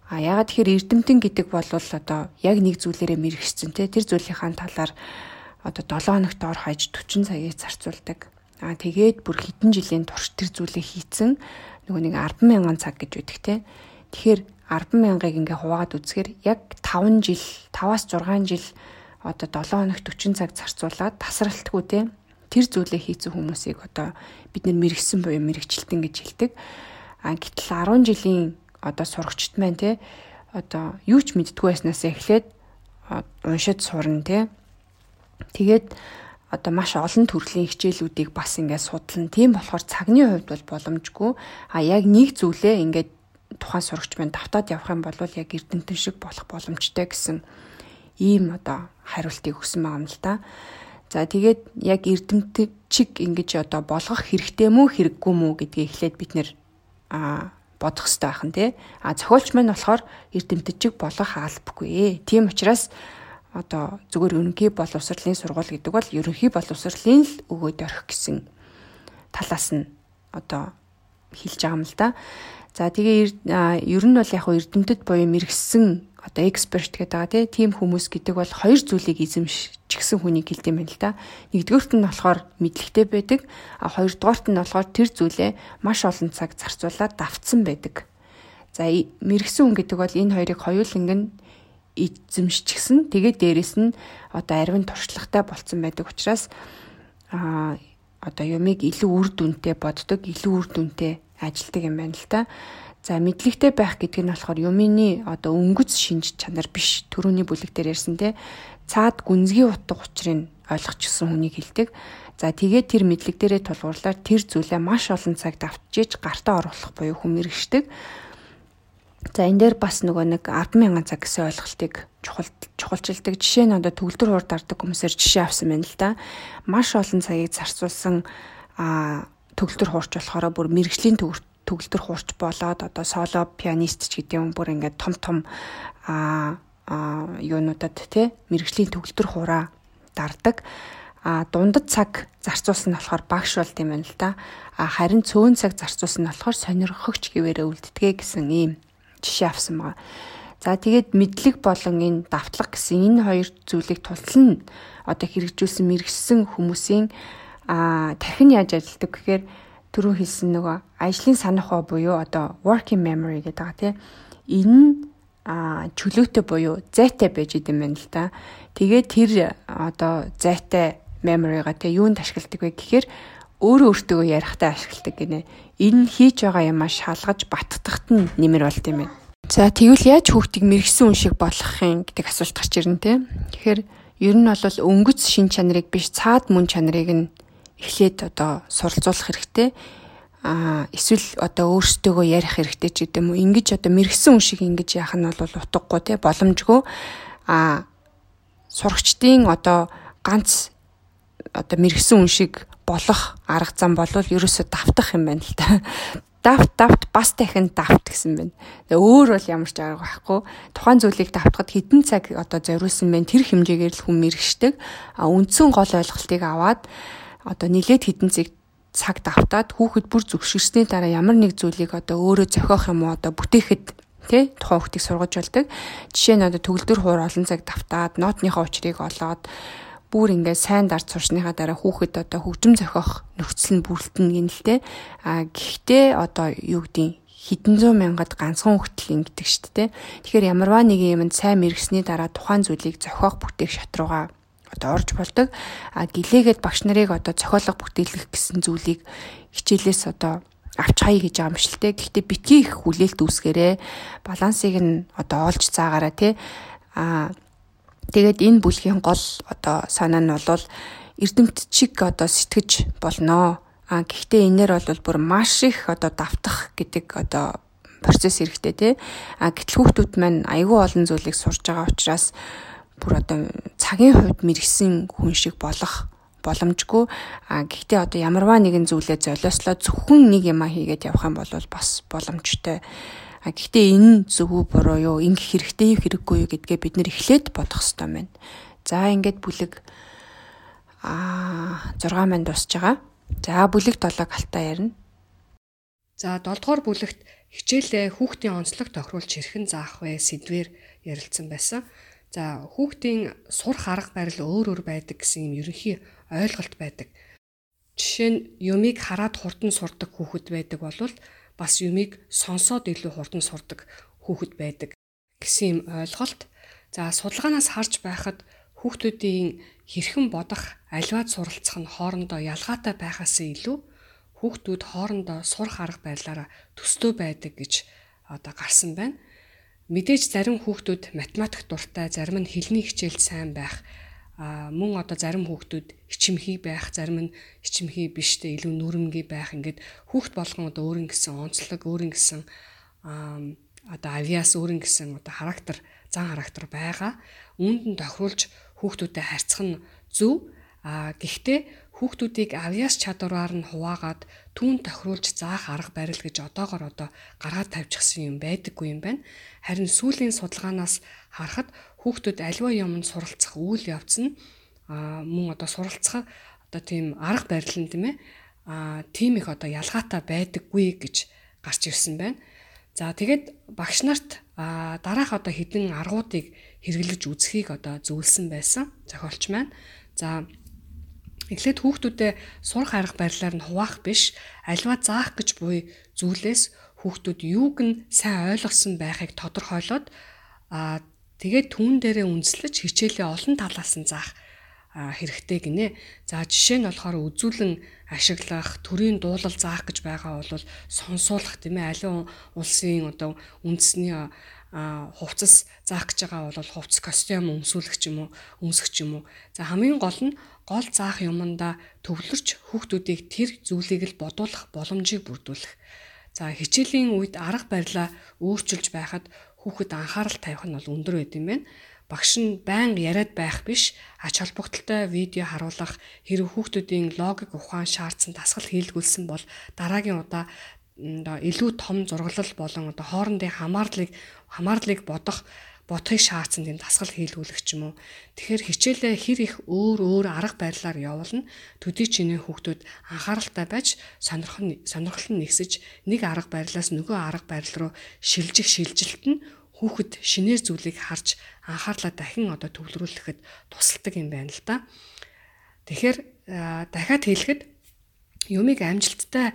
А ягаад тэгэхээр эрдэмтэн гэдэг бол одоо яг нэг зүйлээрээ мэрэгчсэн те тэр зүйлийнхаа талаар одоо 7 хоногт ор хаяж 40 цагийг зарцуулдаг. А тэгээд бүр хэдэн жилийн турш тэр зүйлээ хийцэн нөгөө нэг 10 мянган цаг гэж үүдэг те. Тэгэхээр 10 мянгаыг ингээ хуваагаад үзэхээр яг 5 жил 5-аас 6 жил одоо 7 хоногт 40 цаг зарцуулаад тасралтгүй те тэр зүйлээ хийцэн хүмүүсийг одоо бид нэр мэрэгсэн буюу мэрэгчлэлтэн гэж хэлдэг. А гэтэл 10 жилийн одоо сурагчд маань те одоо юу ч мэддгүй байснаас эхлээд уншиж сурна те. Тэгээд одоо маш олон төрлийн хичээлүүдийг бас ингээд судлан тийм болохоор цагны хувьд бол боломжгүй а яг нэг зүйлээ ингээд тухайн сурагч маань давтаад явах юм бол яг эрдэмтэн шиг болох боломжтой гэсэн ийм одоо хариултыг өгсөн байгаа юм л да. За тэгээд яг эрдэмтэд чиг ингэж одоо болгох хэрэгтэй мүү хэрэггүй мүү гэдгийг эхлээд бид нэр бодох хэрэгтэй байх нь тий. А зохиолч маань болохоор эрдэмтэд чиг болгох албагүй. Тийм учраас одоо зүгээр ерөнхий боловсролын сургууль гэдэг бол ерөнхий боловсролын л өгөөд орхих гэсэн талаас нь одоо хэлж байгаа юм л да. За тэгээ ер нь бол яг эрдэмтэд буюу мэрэгсэн одоо эксперт гэдэг байгаа тийм хүмүүс гэдэг бол хоёр зүйлийг эзэмшчихсэн хүнийг хэлдэм байл та. Нэгдүгээрт нь болохоор мэдлэгтэй байдаг, а хоёрдугаарт нь болохоор тэр зүйлээ маш олон цаг зарцуулаад давтсан байдаг. За мэрэгсэн хүн гэдэг бол энэ хоёрыг хоёуланг нь эзэмшчихсэн. Тэгээд дээрэс нь одоо арвин туршлагатай болцсон байдаг учраас а одоо юмыг илүү үр дүнтэй боддог, илүү үр дүнтэй ажилдаг юм байна л та. За мэдлэгтэй байх гэдэг нь болохоор юмны одоо өнгөц шинж чанар биш. Төрөний бүлэг дээр ярьсан те цаад гүнзгий утга учрыг ойлгочихсон хүнийг хэлдэг. За тэгээд тэр мэдлэг дээрээ тулгуурлаар тэр зүйлээ маш олон цаг давтжиж гартаа оруулах буюу хүмэрэгшдэг. За энэ дээр бас нөгөө нэг 100000 цаг гэсэн ойлголтыг чухал чухалчилдаг. Жишээ нь одоо төгөлдөр хурд дардаг хүмүүсээр жишээ авсан байна л да. Маш олон цагийг зарцуулсан а төгөлдөр хуурч болохоор бүр мэрэгжлийн төгөлдөр хуурч болоод одоо соло пианист ч гэдэг юм бүр ингээд том том а юунуудад те мэрэгжлийн төгөлдөр хураа дардаг а дундад цаг зарцуулсан нь болохоор багш болт юм байна л да. А харин цөөн цаг зарцуулсан нь болохоор сонирхогч гэвээрээ үлддэгэ гэсэн ийм жишээ авсан байгаа. За тэгээд мэдлэг болон энэ давтлага гэсэн энэ хоёр зүйлийг тултал нь одоо хэрэгжүүлсэн мэрэгсэн хүмүүсийн а тархин яаж ажилтдаг гэхээр түрүү хэлсэн нөгөө ажлын санах уу буюу одоо working memory гэдэг байгаа тийм энэ нь а чөлөөтэй буюу зайтай байж идэм байна л да. Тэгээд тэр одоо зайтай memory-га те юунд ашигладаг вэ гэхээр өөрөө өөртөө ярихтаа ашигладаг гинэ. Энэ хийж байгаа юмаа шалгаж баттахт нь нэмэр болд юм байна. За тэгвэл яаж хүүхдийг мэрэгсэн хүн шиг болгох юм гэдэг асуулт гарч ирнэ те. Тэгэхээр ер нь бол өнгөц шин чанарыг биш цаад мөн чанарыг нь эхлээд одоо суралцуулах хэрэгтэй а эсвэл одоо өөрсдөө ярих хэрэгтэй ч гэдэм үү ингэж одоо мэрэгсэн хүн шиг ингэж яах нь бол утгагүй те боломжгүй а сурагчдын одоо ганц одоо мэрэгсэн хүн шиг болох арга зам бол ерөөсөө давтах юм байна л та давт давт бас дахин давт гэсэн байна. Тэгээ өөр бол ямар ч арга байхгүй. Тухайн зүйлийг давтахад хэдэн цаг одоо зориулсан байна. Тэр хэмжээгээр л хүн мэрэгшдэг. А үндсэн гол ойлголтыг аваад одоо нилээд хідэн цэг цаг давтаад хүүхэд бүр зөвшөөрсний дараа ямар нэг зүйлийг одоо өөрөө зохиох юм уу одоо бүтээхэд тий тухайн хүүхдийг сургаж болдог. Жишээ нь одоо төгөлдөр хуур олон цаг давтаад ноотныхоо учрыг олоод бүр ингээд сайн дард сурсныхаа дараа хүүхэд одоо хөгжим зохиох нөхцөл нь бүрэлдэн гинэлтэй. А гэхдээ одоо юу гэдгийг хэдэн зуун мянгад ганцхан хүүхдэл ингэдэг шүү дээ. Тэгэхээр ямарваа нэгэн юмд сайн мэрэгсний дараа тухайн зүйлийг зохиох бүтээх шат руугаа одоо орж болдог. А гэлээгээд багш нарыг одоо цохиолго бүтээлгэх гэсэн зүйлийг хичээлээс одоо авч хаяа гэж байгаа юм шилтэй. Гэхдээ битгий их хүлээлт үүсгээрээ балансыг нь одоо олж цаагаараа тий Аа тэгээд энэ бүлгийн гол одоо санаа нь бол эрдэмт чиг одоо сэтгэж болноо. А гэхдээ энээр бол бүр маш их одоо давтах гэдэг одоо процесс хэрэгтэй тий. А гэтэл хүүхдүүд маань айгүй олон зүйлийг сурж байгаа учраас бүр одоо цагийн хувьд мэрэгсэн хүн шиг болох боломжгүй. А гэхдээ одоо ямарваа нэгэн зүйлээ золиослоо зөвхөн нэг юм хийгээд явах юм бол бас боломжтой. А гэхдээ энэ зөв үү буруу юу, ингэх хэрэгтэй юу, хэрэггүй юу гэдгээ бид нэр эхлээд бодох хэрэгтэй байна. За ингээд бүлэг аа 6 манд дуусж байгаа. За бүлэг 7-ыг алтаа ярина. За 7 дугаар бүлэгт хичээлээ хүүхдийн онцлог тохируулж хэрхэн заах вэ сэдвээр ярилцсан байсан. За хүүхдийн сурах арга барил өөр өөр байдаг гэсэн юм ерөнхий ойлголт байдаг. Жишээ нь юмыг хараад хурдан сурдаг хүүхэд байдаг бол бас юмыг сонсоод илүү хурдан сурдаг хүүхэд байдаг гэсэн юм ойлголт. За судалгаанаас харж байхад хүүхдүүдийн хэрхэн бодох, аливаад суралцах нь хоорондоо ялгаатай байхаас илүү хүүхдүүд хоорондоо сурах арга барилаараа төстөө байдаг гэж одоо гарсан байна. Мэдээж зарим хүүхдүүд математик дуртай, зарим нь хэлний хичээлд сайн байх, мөн одоо зарим хүүхдүүд хичмхий байх, зарим нь хичмхий биштэй илүү нүрэмгий байх ингээд хүүхд болгон одоо өөрийн гэсэн онцлог, өөрийн гэсэн одоо авиас өөрийн гэсэн одоо характер, зан характер байгаа. Үүнд нь тохируулж хүүхдүүдэд харьцах нь зөв. А гэхдээ хүүхдүүдийг авьяас чадвараар нь хуваагаад түүн тохируулж заах арга барил гэж одоогор одоо гаргаад тавьчихсан юм байдаггүй юм байна. Харин сүүлийн судалгаанаас харахад хүүхдүүд аливаа юмд суралцах үйл явц нь мөн одоо суралцах одоо тийм арга барил нь тийм ээ тийм их одоо ялгаатай байдаггүй гэж гарч ирсэн байна. За тэгээд багш нарт дараах одоо хідэн аргуудыг хэрэглэж үзхийг одоо зөвлөсөн байсан зохиолч маань. За эхлээд хүүхдүүдэд сурах арга барилаар нь хуваах биш, альва заах гэж буй зүйлээс хүүхдүүд юуг нь сайн ойлгосон байхыг тодорхойлоод аа тэгээд түүн дээрээ үндэслэж хичээлээ олон талаас нь заах хэрэгтэй гинэ. За жишээ нь болохоор үзүүлэн ашиглах, төрийн дуулал заах гэж байгаа бол сонсуулах тийм ээ аливаа улсын одоо үндэсний хувцас заах гэж байгаа бол хувцас костюм өмсүүлэх юм уу, өмсөх юм уу. За хамгийн гол нь гол заах юмдаа төвлөрч хүүхдүүдийг тэр зүйлийг л бодуулах боломжийг бүрдүүлэх. За хичээлийн үед арга барилаа өөрчилж байхад хүүхэд анхаарал тавих нь бол өндөр байд юм байна. Багш нь байнга яриад байх биш, ач холбогдолтой видео харуулах, хэрэг хүүхдүүдийн логик ухаан шаардсан дасгал хийлгүүлсэн бол дараагийн удаа илүү том зураглал болон одоо хоорондын хамаарлыг хамаарлыг бодох бодохыг шаардсан тийм дасгал хийлгүүлэх ч юм уу. Тэгэхээр хичээлээ хэр их өөр өөр арга барилаар явуулна. Төдий чиний хүүхдүүд анхааралтай байж сонирхол сонирхол нь нэгсэж нэг арга барилаас нөгөө арга барил руу шилжих шилжилт нь хүүхэд шинээр зүйлийг харж анхаарлаа дахин одоо төвлөрүүлэхэд тусалдаг юм байна л да. Тэгэхээр дахиад хэлэхэд юмыг амжилттай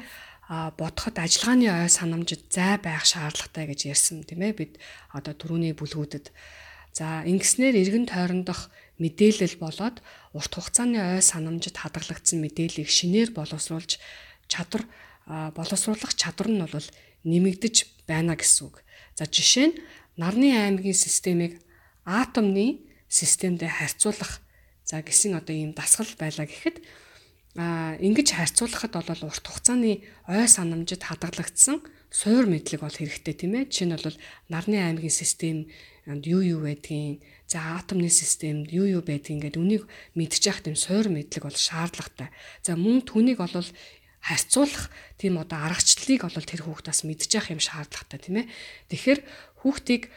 бодоход ажиллагааны ой санамжид зай байх шаардлагатай гэж ярьсан тийм ээ. Бид одоо түрүүний бүлгүүдэд. За ингэснээр эргэн тойрондох мэдээлэл болоод урт хугацааны ой санамжид хадгалагдсан мэдээллийг шинээр боловсруулж чадвар боловсруулах чадвар нь бол нэмэгдэж байна гэсэн үг. За жишээ нь нарны аймгийн системийг атомны системтэй харьцуулах. За гэсэн одоо ийм дасгал байлаа гэхэд а ингэж харьцуулахад бол урт хугацааны ой санамжид хадгалагдсан суур мэдлэг бол хэрэгтэй тийм ээ. Жишээ нь бол нарны аймгийн системд юу юу байдгийг, за атомны системд юу юу байдгийг ингээд үнийг мэдчих тийм суур мэдлэг бол шаардлагатай. За мөн түүнийг бол харьцуулах тийм одоо аргачлалыг бол тэр хүүхдээс мэдчих юм шаардлагатай тийм ээ. Тэгэхээр хүүхдийг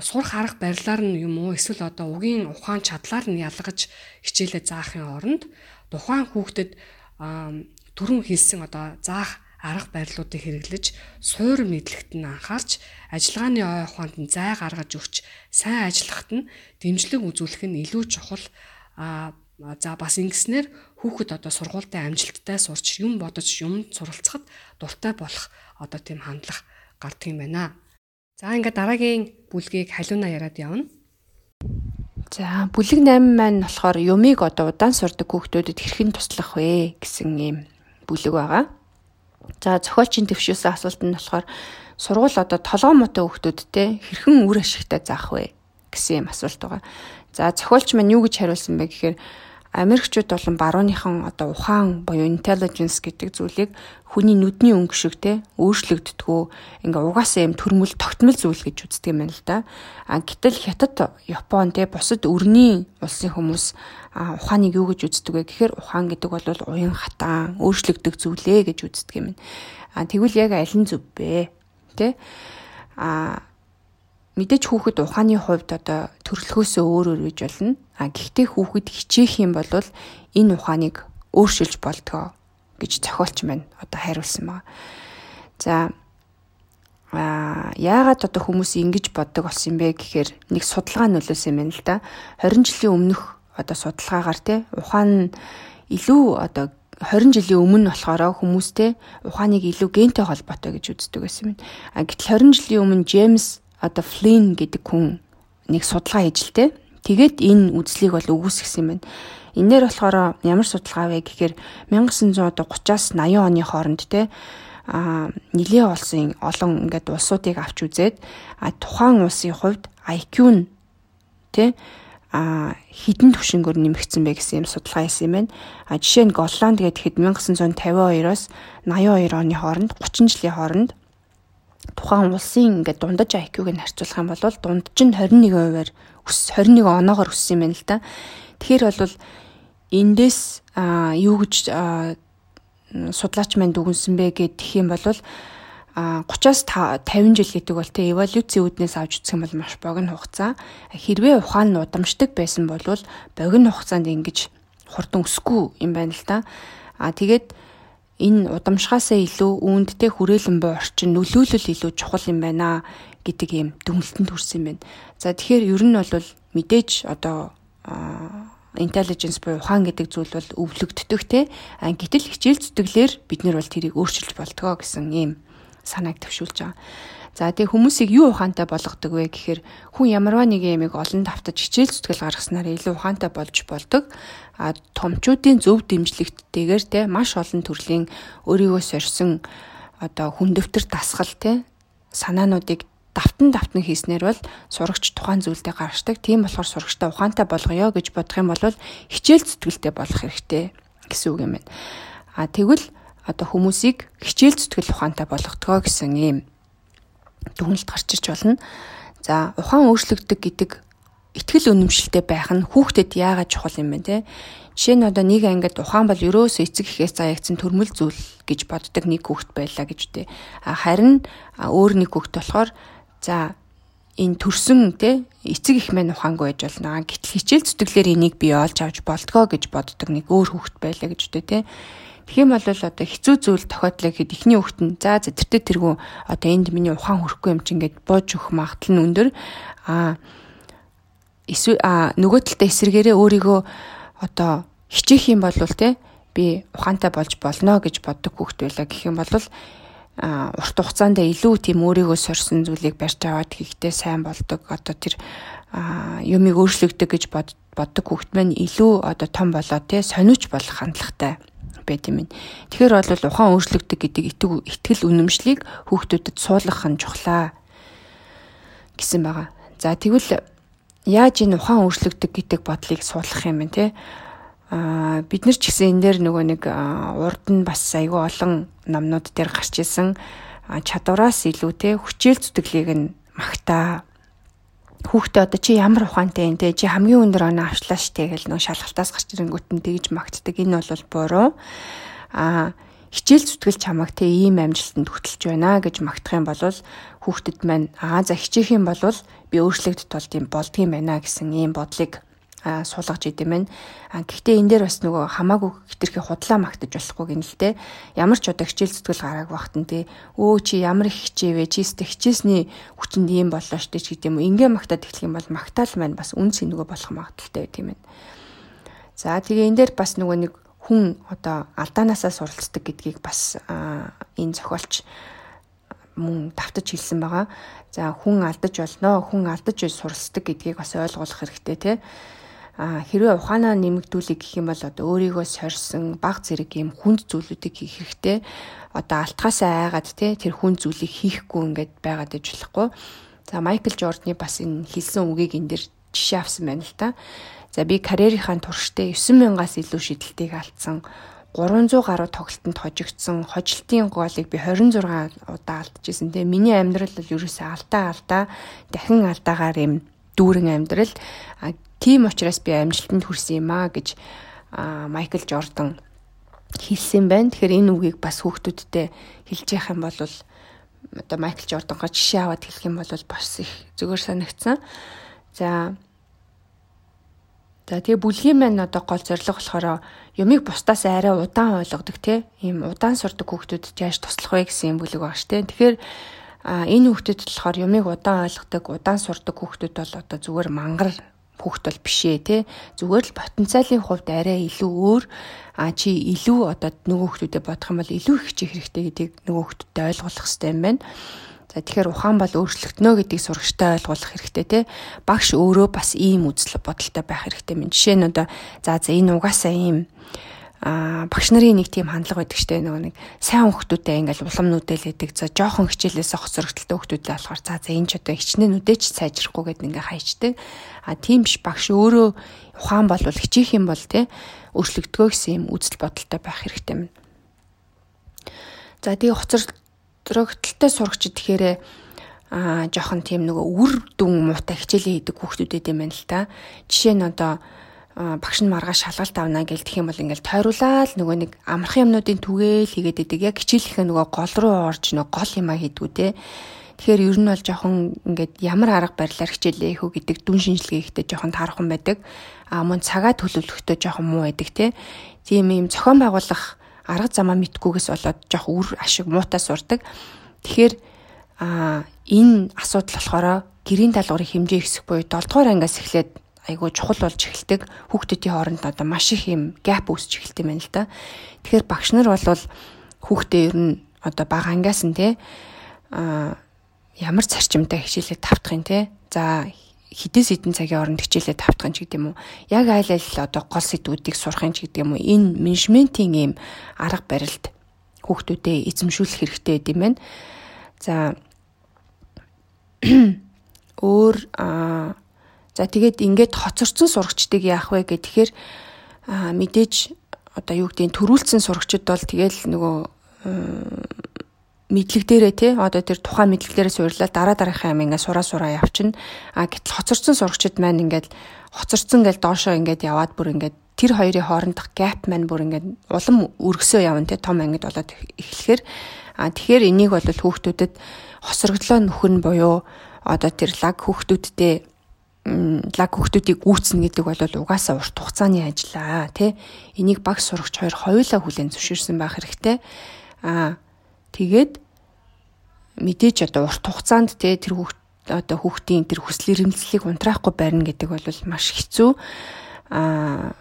сурах арга барилаар нь юм уу эсвэл одоо угийн ухаан чадлаар нь ялгаж хичээлээ заахын оронд тухайн хүүхдэд түрүүн хийсэн одоо заах арга барилуудыг хэрэглэж суур мэдлэгт нь анхаарч ажиллагааны ой ухаанд нь зай гаргаж өгч сайн ажиллахад нь дэмжлэг үзүүлэх нь илүү чухал за бас ингэснээр хүүхэд одоо сургуультай амжилттай сурч юм бодож юм суралцахад дуртай болох одоо тийм хандлага гардаг юм байна. За ингээд дараагийн бүлгийг халиуна яриад явна. За бүлэг 8 маань болохоор юмыг одоо удаан сурдаг хүүхдүүдэд хэрхэн туслах вэ гэсэн юм бүлэг байгаа. За зохиолчийн төвшөөсөн асуулт нь болохоор сургууль одоо толгоо мотой хүүхдүүдтэй хэрхэн үр ашигтай заах вэ гэсэн юм асуулт байгаа. За зохиолч маань юу гэж хариулсан бэ гэхээр Америкчууд болон барууныхан одоо ухаан буюу intelligence гэдэг зүйлийг хүний нүдний өнгө шиг те өөрчлөгддгүү ингээ угаасаа юм төрмөл тогтмол зүйл гэж үздэг юм байна л да. А гэтэл хятад Япон те бусад өрний улсын хүмүүс ухааныг юу гэж үздэг вэ гэхээр ухаан гэдэг бол уян хатаан өөрчлөгдөх зүйлээ гэж үздэг юм. А тэгвэл яг аль нь зөв бэ? Тэ? А мэдээж хүүхэд ухааны хувьд одоо төрөлхөөсөө өөр өөр гэж болно. А гэхдээ хүүхэд хичээх юм бол энэ ухааныг өөрчилж болтгоо гэж зохиолч маань одоо хариулсан байна. За а яагаад одоо хүмүүс ингэж боддог болсон юм бэ гэхээр нэг судалгаа нөлөөсөн юм байна л да. 20 жилийн өмнөх одоо судалгаагаар те ухаан илүү одоо 20 жилийн өмнө болохоор хүмүүстэй ухааныг илүү гентэй холбоотой гэж үздэг байсан юм. А гэтэл 20 жилийн өмнө Джеймс одоо Флин гэдэг хүн нэг судалгаа хийж л те. Тэгээд энэ үзлийг бол өгөөсгсөн байна. Энээр болохоор ямар судалгаа вэ гэхээр 1930-аас 80 оны хооронд те а нилээ олсон олон ингээд улсуудыг авч үзээд а тухайн улсын хувьд IQ нь тэ а хідэн түвшингөөр нэмэгдсэн бэ гэсэн юм судалгаа хийсэн юм байна. А жишээ нь Голланд гэхэд 1952-оос 82 оны хооронд 30 жилийн хооронд тухайн улсын ингээд дундаж IQ-г нь харьцуулах юм бол дундаж нь 21%-аар өс 21 оноогоор өссөн юм байна л да. Тэгэхээр бол эндээс юу гэж судлаач маань дүгнсэн бэ гэх юм бол 30-аас 50 жил гэдэг бол тэ эволюцийн үүднээс авч үзэх юм бол маш богино хугацаа. Хэрвээ ухаан нь удамшдаг байсан бол богино хугацаанд ингэж хурдан өсөхгүй юм байна л да. А тэгээд энэ удамшгаасаа илүү үүндтэй хүрээлэн буй орчин нөлөөлөл илүү чухал юм байна гэдэг юм дүнэлтэнд хүрсэн юм байна. За тэгэхээр ер нь бол мэдээж одоо intelligence буюу ухаан гэдэг зүйл бол өвлөгддөг те. Гэтэл хичээл зүтгэлээр бид нар бол тэрийг өөрчилж болтгоо гэсэн ийм санааг төвшүүлж байгаа. За тэгээ хүмүүсийг юу ухаантай болгодог вэ гэхээр хүн ямарваа нэг ямиг олон давтаж хичээл зүтгэл гаргаснаар илүү ухаантай болж болдог. Томчуудын зөв дэмжлэгттэйгээр те маш олон төрлийн өөрийгөө сорьсон одоо хүндөвтөр дасгал те санаануудыг давтан давтан хийснээр бол сурагч тухайн зүйлдээ гарчдаг. Тийм болохоор сурагчтай ухаантай болгоё гэж бодох юм бол хичээл зүтгэлтэй болох хэрэгтэй гэсэн үг юм байна. А тэгвэл одоо хүмүүсийг хичээл зүтгэл ухаантай болгодог гэсэн ийм дүгнэлт гарч иж болно. За ухаан өөрчлөгдөг гэдэг ихтгэл үнэмшилтэй байх нь хүүхдэд яагаад чухал юм бэ те? Жишээ нь одоо нэг ангид ухаан бол ерөөсөө эцэг ихээс заягдсан төрмөл зүйл гэж боддог нэг хүүхэд байлаа гэж үү. Харин өөр нэг хүүхэд болохоор за энэ төрсөн те эцэг их мань ухаангүй байж болно. Гэтэл хичээл зүтгэлээр энийг бий олж авч болтгоо гэж боддог нэг өөр хүүхэд байлаа гэж. Тэгэх юм бол одоо хэцүү зүйл тохиодлоо гэхэд эхний хүүхэд нь за зэтэртэй тэргүү одоо энд миний ухаан хөрөхгүй юм чинь гэд бууж өгөх магадлал нь өндөр. Аа эсвэл нөгөө талдаа эсэргээрээ өөрийгөө одоо хичээх юм бол те би ухаантай болж болно гэж боддог хүүхэд байлаа гэх юм бол урт хугацаанд илүү тийм өөрийгөө сорьсон зүйлийг барьж аваад хийхдээ сайн болдог. Одоо тэр юмыг өөрчлөгдөг гэж боддог хүүхэд маань илүү одоо том болоо те сониуч болох хандлагатай байд юм. Тэгэхээр бол ухаан өөрчлөгдөг гэдэг итгэл үнэмшлийг хүүхдүүдэд суулгах нь чухлаа гэсэн байгаа. За тэгвэл яаж энэ ухаан өөрчлөгдөг гэдэг бодлыг суулгах юм бэ те? Аа бид нар ч гэсэн энэ дээр нөгөө нэг урд нь бас айгүй олон номнууд дээр гарч исэн чадвараас илүү те хүчээр зүтгэлийг нь магтаа. Хүүхдээ одоо чи ямар ухаантай юм те? Чи хамгийн өндөр оноо авчлаа штэ гэл нөө шалгалтаас гарч ирэнгүүт нь тэгж магтдаг. Энэ бол буруу. А хичээл зүтгэл чамаг те ийм амжилтанд хөтлөж байна гэж магтах юм бол хүүхдэд маань аа за хичээх юм бол би өөрчлөгдөж тулд юм болдгийм байна гэсэн ийм бодлыг суулгаж идэм байна. Гэхдээ энэ дээр бас нөгөө хамаагүй хитрхи худлаа магтаж болохгүй гин л те. Ямар ч одоо хичээл зүтгэл гарааг багтан те. Өө чи ямар их хичээвэ? Чи өстө хичээсний хүчинд ийм боллоо штэ ч гэдэм үү. Ингээ магтаад эхлэх юм бол магтаал маань бас үн сэнэгүй болох магадaltaй тийм ээ. За тэгээ энэ дээр бас нөгөө нэг хүн одоо алдаанаасаа суралцдаг гэдгийг бас энэ зохиолч мөн давтаж хэлсэн байгаа. За хүн алдаж болно, хүн алдаж суралцдаг гэдгийг бас ойлгох хэрэгтэй тий а хэрвээ ухаанаа нэмэгдүүлэх гэх юм бол одоо өөрийгөө сорьсон баг зэрэг юм хүнд зүйлүүдийг хийх хэрэгтэй. Одоо алтгаасаа айгаад те тэр хүнд зүйлийг хийхгүй ингээд байгаад иж болохгүй. За Майкл Жордны бас энэ хэлсэн үгийг энэ дэр жишээ авсан байна л та. За би карьерийнхаа туршдаа 9000-аас илүү шидэлтийг алдсан. 300 гаруй тоглолтод хожигдсон. Хожилтын голыг би 26 удаа алдчихсан. Тэгээ миний амьдрал бол ерөөсөө алдаа алдаа дахин алдаагаар юм дүүрэн амьдрал. Тийм учраас би амжилтанд хүрсэн юм аа гэж Майкл Жордан хэлсэн байна. Тэгэхээр энэ үгийг бас хүүхдүүдтэй хэлж яах юм бол одоо Майкл Жордангоо жишээ аваад хэлэх юм бол бас их зүгээр санагдсан. За За тэгээ бүлгийн маань одоо гол зорилго болохоор юмыг бусдаас арай удаан ойлгодог те ийм удаан сурдаг хүүхдүүд яаж туслах вэ гэсэн юм бүлэг баг ш те. Тэгэхээр энэ хүүхдүүд болохоор юмыг удаан ойлгодог, удаан сурдаг хүүхдүүд бол одоо зүгээр мангар хүүхд бол бишээ те. Зүгээр л потенциалын хувьд арай илүү өөр а чи илүү одоо нөгөө хүүхдүүдэд бодох юм бол илүү их чих хэрэгтэй гэдгийг нөгөө хүүхдүүдэд ойлгуулах хэрэгтэй юм байна. За тэгэхээр ухаан бол өөрчлөгднө гэдгийг сурагчтай ойлгуулах хэрэгтэй те. Багш өөрөө бас ийм үзэл бодолтой байх хэрэгтэй юм. Жишээ нь одоо за за энэ угаасаа ийм а багш нарын нэг тийм хандлага байдаг штэ нөгөө нэг сайн хүүхдүүдтэй ингээл улам нүдэлээдэг за жоохон хичээлээс хоцрогдолтой хүүхдүүд л болохоор за за энэ ч одоо хичнээн нүдэж сайжрахгүй гэдэг ингээ хайчдаг а тийм биш багш өөрөө ухаан бол хичээх юм бол те өөрчлөгдгөө гэсэн юм үзэл бодолтой байх хэрэгтэй юм. За тэгээ хоцрогдолтой сурагчид тэгэхээр а жоохон тийм нөгөө үр дүн муутай хичээлээ хийдэг хүүхдүүдэд юм байна л та. Жишээ нь одоо багш нь маргааш шалгалт авна гэж тэгэх юм бол ингээл тойруулаад нөгөө нэг амархан юмнуудын түгээл хийгээд идэг. Яг хичээлийнхээ нөгөө гол руу орж нөгөө гол юмаа хийдгүү те. Тэгэхээр ер нь бол жоохон ингээд ямар арга барилаар хичээлээ үү гэдэг дүн шинжилгээ ихтэй жоохон таархан байдаг. А мөн цагаа төлөвлөхдөө жоохон муу байдаг те. Тийм юм зохион байгуулах арга замаа мэдгүйгээс болоод жоох үр ашиг муутай сурдаг. Тэгэхээр а энэ асуудал болохоор гэрийн даалгаврын хэмжээ ихсэх буюу 7 дугаар ангиас эхлээд айгүй чухал болж эхэлдэг. Хүүхдүүдийн хооронд одоо маш их юм гэп үүсч эхэлт юм байна л да. Тэгэхээр багш нар бол хүүхдээ ер нь одоо бага ангиас нь те а ямар зарчимтай хичээлээ тавтах юм те. За хідээс хідэн цагийн хооронд хичээлээ тавтах ч гэдэг юм уу. Яг айл айл одоо гол сэдвүүдийг сурах ч гэдэг юм уу. Энэ менежментийн ийм арга барилд хүүхдүүдэд эзэмшүүлэх хэрэгтэй гэдэг юм байна. За өөр а За тэгээд ингээд хоцорсон сурагчдыг яах вэ гэхээр мэдээж одоо юу гэдэг нь төрүүлсэн сурагчид бол тэгэл нөгөө мэдлэг дээрээ тий одоо тэр тухайн мэдлэг дээрээ суурлаа дараа дараагийн юм ингээд сураа сураа явчихна. А гэтэл хоцорсон сурагчид маань ингээд хоцорсон гэл доошоо ингээд яваад бүр ингээд тэр хоёрын хоорондох гэп маань бүр ингээд улам өргөсөө явна тий том ангид болоод эхлэхээр. А тэгэхээр энийг бол хүүхдүүдэд хосрогдлоо нөхөн буюу одоо тэр лаг хүүхдүүдтэй лаг хүүхдүүдийг үүснэ гэдэг бол угаасаа урт хугацааны ажиллаа тий энийг баг сурагч хоёр хоёулаа хүлээн зөвшөөрсөн байх хэрэгтэй. Аа тэгээд мэдээж одоо урт хугацаанд тий тэр хүүхд одоо хүүхдийн тэр хүсэл эрмэлзлийг унтраахгүй барина гэдэг бол маш хэцүү. Аа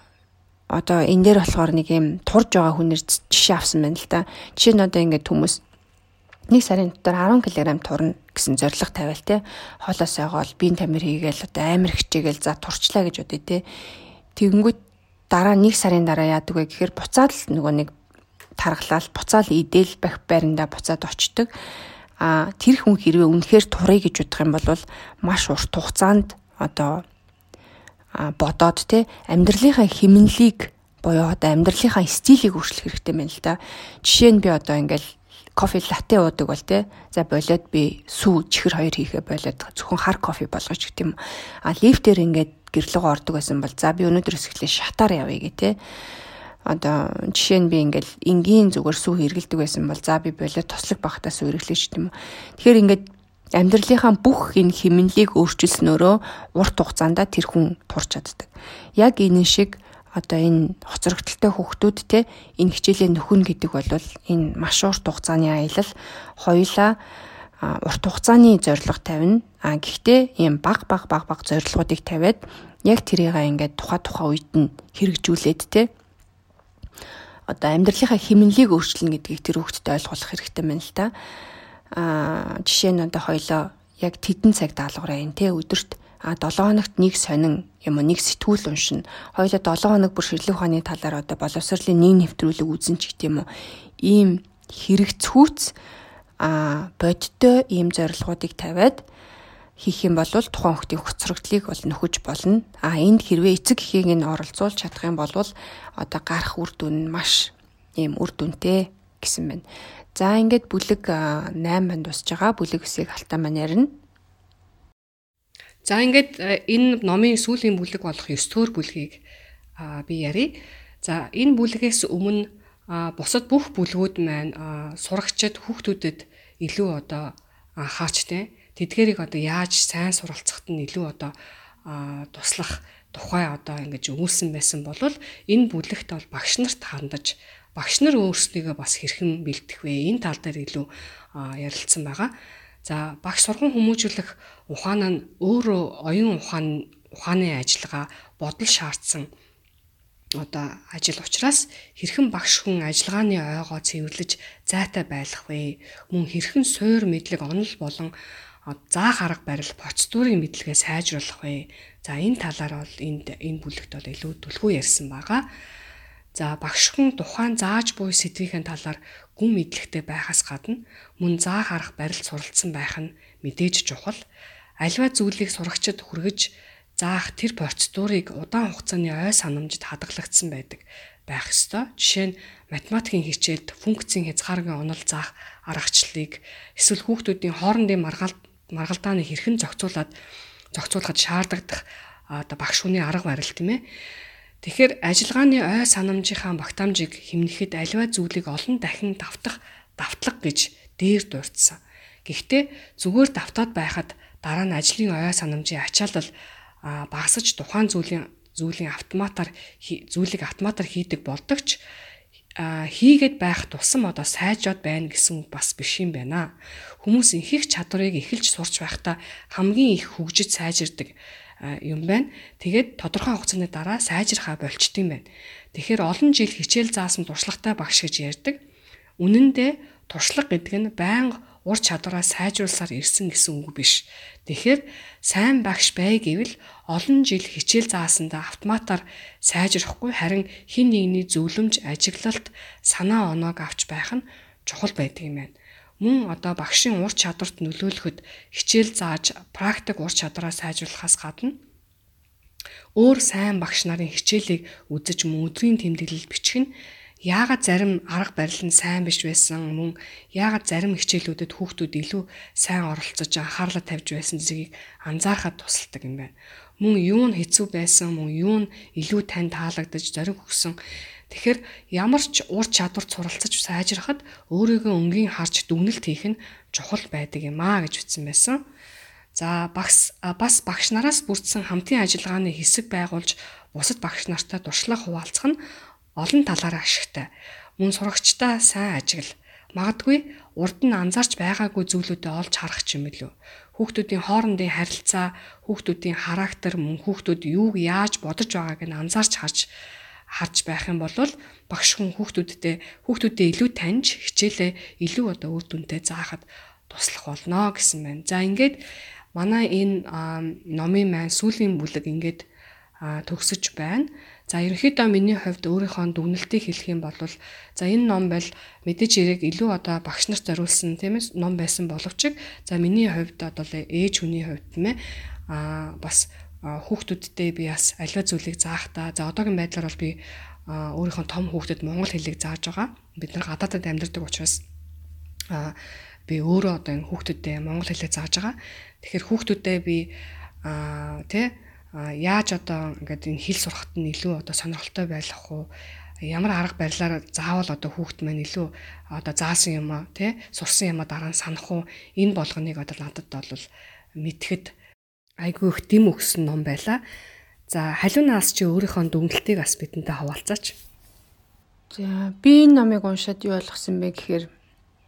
одоо энэ дээр болохоор нэг юм турж байгаа хүнээр жишээ авсан байна л да жишээ нь одоо ингээд хүмүүс нэг сарын дотор 10 кг турна гэсэн зорилго тавиал те. Хоолоос айгаал биеийн тамир хийгээл одоо амир хичээгээл за турчлаа гэж бодъё те. Тэгэнгүүт дараа нэг сарын дараа яадаг вэ гэхээр буцаад л нөгөө нэг таргалал буцаал идэл бах байранда буцаад очдөг а тэр хүн хэрвээ үнэхээр турыг гэж бодох юм бол маш урт хугацаанд одоо бодоод те амьдралынхаа химнэлийг буюу одоо амьдралынхаа стилийг өөрчлөх хэрэгтэй байна л да. Жишээ нь би одоо ингээл кофе латте уудаг бол те за болоод би сүү чихэр хоёр хийхэ болоод зөвхөн хар кофе болгож гэх юм. А лифтээр ингээд гэрлэг ордог байсан бол за би өнөөдөр өсгөлээ шатаар явъя гэ те одоо жишээ нь би ингээл энгийн зүгээр сүү хэргэлдэг байсан бол за би болоод тослог багтаа сүү хэрэглэж гэх юм тэгэхээр ингээд амьдралынхаа бүх энэ хэмнэлийг өөрчилснөөрөө урт хугацаанд тэр хүн турч чаддаг яг энэ шиг одоо энэ хоцрогдолтой хүүхдүүд те энэ хичээлээ нөхөн гэдэг бол энэ маш урт хугацааны аялал хоёлаа урт хугацааны зорилго тавина. А гэхдээ ийм баг баг баг баг зорилгоодыг тавиад яг тэрийг ингээд тухай тухай үед нь хэрэгжүүлээд те одоо амьдралынхаа хэмнэлийг өөрчилнө гэдгийг тэр хүүхдэд ойлгуулах хэрэгтэй байна л та. А жишээ нь одоо хоёлоо яг тедэн цаг даалгавраа юм те өдөрт а 7 хоногт нэг сонин юм уу нэг сэтгүүл уншина. Хоёулаа 7 хоног бүр ширлэг ухааны талаар одоо боловсролын нэг нэвтрүүлэг үзэн ч гэдэм уу. Ийм хэрэгцүүц а бодтой ийм зорилгоодыг тавиад хийх юм бол тухайн хүүхдийн хоцрогдлыг бол нөхөж болно. А энд хэрвээ эцэг эхийн нь оролцуулж чадах юм бол одоо гарах үр дүн нь маш ийм үр дүнтэй гэсэн байна. За ингээд бүлэг 8-нд тусж байгаа. Бүлэг 9-ийг алтаа маань ярина. За ингээд энэ номын сүүлийн бүлэг болох 9 дугаар бүлгийг би ярив. За энэ бүлгээс өмнө бусад бүх бүлгүүд маань сурагчид хүүхдүүдэд илүү одоо анхаарчтэй тэдгэрийг одоо яаж сайн суралцахад нь илүү одоо туслах тухай одоо ингэж өгүүлсэн байсан бол энэ бүлэгт бол багш нарт хандаж багш нар өөрсдийгөө бас хэрхэн бэлтгэх вэ? Энэ тал дээр илүү ярилцсан байгаа. За багш сургам хүмүүжүүлэх ухаан нь өөрөө оюун ухаан ухааны ажиллагаа бодол шаардсан одоо ажил учраас хэрхэн багш хүн ажиллагааны ойгоо цэвэрлэж зайтай байх вэ? Мөн хэрхэн суур мэдлэг онол болон заах арга барил процедурын мэдлэгээ сайжруулах вэ? За энэ талаар бол энд энэ бүлэгт бол илүү түлхүү ярьсан байгаа. За багш хүн тухайн зааж буй сэдвийн талаар гүн мэдлэгтэй байхаас гадна мөн заах арга барил суралцсан байх нь мэдээж чухал. Альва зүйлийг сурагчид хүргэж заах тэр процедурыг удаан хугацааны ой санамжид хадгалагдсан байдаг байх ёстой. Жишээ нь математикийн хичээлд функцийн хязгааргүй онол заах аргачлалыг эсвэл хүүхдүүдийн хоорондын маргаалт маргалдааны хэрхэн зохицуулаад зохицуулахад шаардлагадах одоо багш хүний арга барил тийм ээ. Тэгэхээр ажиллагааны ой санамжийнхаа багтаамжийг хэмнэхэд аливаа зүйлийг олон дахин давтах давтлага гэж дээр дурдсан. Гэхдээ зүгээр давтаад байхад дараа нь ажлын ой санамжийн ачаалал багасж тухайн зүйлийн зүйлийн автоматар зүйлийг автоматар хийдэг болдогч хийгээд байх тусам одоо сайжраад байна гэсэн бас биш юм байна. Хүмүүс их чадварыг эхэлж сурч байхдаа хамгийн их хөгжиж сайжирдаг юм байна. Тэгээд тодорхой хугацааны дараа сайжрахаа болчт юм байна. Тэгэхээр олон жил хичээл заасан туршлагатай багш гэж ярьдаг. Үнэн дээр туршлага гэдэг нь байнга ур чадвараа сайжруулсаар ирсэн гэсэн үг биш. Тэгэхээр сайн багш бай гэвэл олон жил хичээл заасандаа автоматар сайжрахгүй харин хин нэгний зөвлөмж ажиглалт санаа оноог авч байх нь чухал байдаг юм байна. Мөн одоо багшийн ур чадварт нөлөөлөхөд хичээл зааж практик ур чадвараа сайжруулахаас гадна өөр сайн багш нарын хичээлийг үзэж мөн өдрийн тэмдэглэл бичих нь яагаад зарим арга барил нь сайн биш байсан мөн яагаад зарим хичээлүүдэд хүүхдүүд илүү сайн оролцож анхаарлаа тавьж байсан зэгийг анзаарахад тусалдаг юм байна. Мөн юу нь хэцүү байсан мөн юу нь илүү тань таалагдаж зориг өгсөн Тэгэхээр ямар ч ур чадвар суралцаж сайжрахад өөрийгөө өнгийн харж дүгнэлт хийх нь чухал байдаг юм аа гэж үтсэн байсан. За багс бас багш нараас бүрдсэн хамтын ажиллагааны хэсэг байгуулж бусад багш нартай туршлага хуваалцах нь олон талаараа ашигтай. Мөн сурагчдаа сайн ажигла. Магадгүй урд нь анзаарч байгаагүй зүйлүүдэд олж харах ч юм илүү. Хүүхдүүдийн хоорондын харилцаа, хүүхдүүдийн характер, мөн хүүхдүүд юуг яаж бодож байгааг нь анзаарч харж харж байх юм бол багш хүн хүүхдүүдтэй хүүхдүүдэд илүү таньж хичээлээ илүү одоо үр дүнтэй заахад туслах болно гэсэн байна. За ингээд манай энэ номын маань сүүлийн бүлэг ингээд төгсөж байна. За ерөнхийдөө миний хувьд өөрийнхөө дүгнэлтийг хэлэх юм бол за энэ ном бол мэдээж хэрэг илүү одоо багш нарт зориулсан тийм ээ ном байсан боловч за миний хувьд одоо ээж хүний хувьд тийм ээ а бас хүүхдүүдтэй би бас аливаа зүйлийг заахтаа за одоогийн байдлаар бол би өөрийнхөө том хүүхдэд монгол хэлийг зааж байгаа. Бид нар гадаадад амьдардаг учраас а би өөрөө одоо энэ хүүхдэдээ монгол хэлийг зааж байгаа. Тэгэхээр хүүхдүүдээ би а тий яаж одоо ингээд энэ хэл сурахад нь илүү одоо сонирхолтой байх уу ямар арга барилаар заавал одоо хүүхд маань илүү одоо заасан юм аа тий сурсан юм а дараа нь санах уу энэ болгоныг одоо надад бол мэдхэд айгүй их дэм өгсөн ном байла. За халиунаас чи өөрийнхөө дүнэлтийг бас бидэнтэй хаваалцаач. За би энэ номыг уншаад юу ойлгосон бэ гэхээр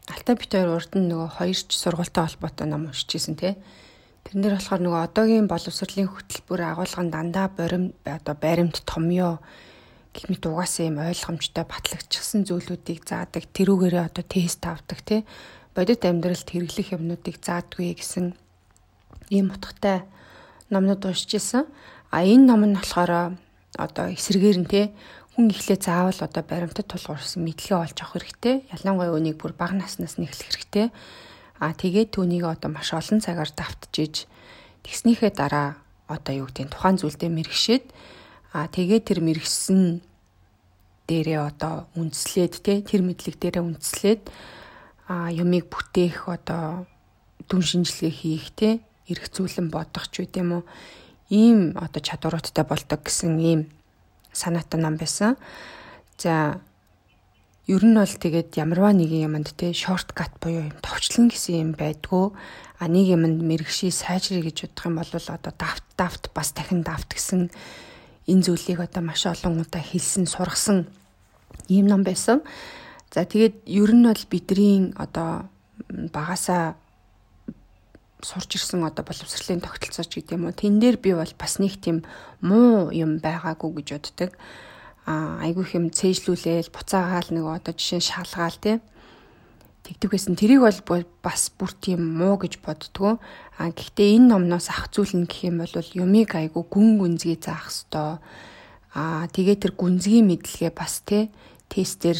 Алтай бит хоёр урд нь нөгөө хоёр ч сургуультай холбоотой ном уншижсэн тий. Тэрнэр болохоор нөгөө одоогийн боловсролын хөтөлбөр агуулгын дандаа борим одоо баримт томьёо гэх мэт угаасаа юм ойлгомжтой батлагдчихсан зүйлүүдийг заадаг тэрүүгээрээ одоо тест авдаг тий бодит амьдралд хэрэглэх юмнуудыг заадгүй гэсэн ийм утгатай номнууд уншиж исэн. А энэ ном нь болохоор одоо эсрэгээр нь тий хүн ихлэ заавал одоо баримтат тулгуурсан мэдлэгээ олж авах хэрэгтэй. Ялангуяа өнийг бүр бага наснаас нь эхлэх хэрэгтэй. А тэгээд түүнийг одоо маш олон цагаар давтжиж тэгснийхээ дараа одоо юу гэдэг тухайн зүйлдээ мэрэгшээд а тэгээд тэр мэрэгсэн дээрээ одоо үндэслээд те тэр мэдлэг дээрээ үндэслээд а юмыг бүтээх одоо дүн шинжилгээ хийх те эргцүүлэн бодох ч үт юм уу ийм одоо чадваруудтай болдог гэсэн ийм санаатай ном байсан. За ер нь бол тэгээд ямарваа нэгэн юмд те шорткат буюу юм товчлон гэсэн юм байдгүй. А нэг юмд мэрэгший сайжрыг гэж бодох юм бол одоо давт давт бас дахин давт гэсэн энэ зүйлийг одоо маш олон удаа хэлсэн сургасан ийм ном байсан. За тэгээд ер нь бол бидний одоо багасаа сурч ирсэн одоо боловсролын тогтолцооч гэдэг юм уу. Тэн дээр би бол бас нэг тийм муу юм байгаагүй гэж боддог. Айгүй хэм цээжлүүлээл буцаагаал нэг одоо жишээ шалгаал тий. Тэгдэг байсан. Тэрийг бол бас бүр тийм муу гэж боддгоо. Аа гэхдээ энэ номноос ах зүйл нь гэх юм бол юмыг айгүй гүн гүнзгий заах хэвээр. Аа тэгээ тэр гүнзгий мэдлэгээ бас тий тестээр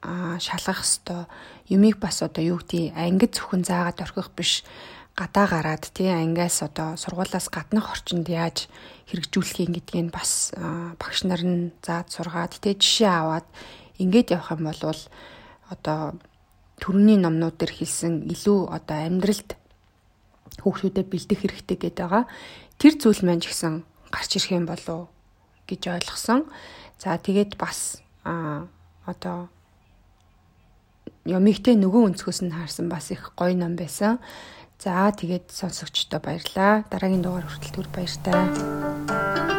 аа шалгах хэвээр. Юмыг бас одоо юу гэдэг ангид зөвхөн заагаад орхих биш гадаа гараад тий ангиас одоо сургуулаас гаднах орчинд яаж хэрэгжүүлэх гэдгийг бас багш нар нь заад сургаад тий жишээ аваад ингээд явах юм бол одоо төрөний номнууд дээр хэлсэн илүү одоо амьдралд хүүхдүүдэд бэлдэх хэрэгтэй гэдэг байгаа. Тэр зүйл маань ч гэсэн гарч ирэх юм болов гэж ойлгосон. За тэгээд бас а одоо юмигтэй нөгөө өнцгөөс нь харсан бас их гоё ном байсан. За тэгээд сонсогчдоо баярлаа. Дараагийн дугаар хүртэл түр баяртай. thank you.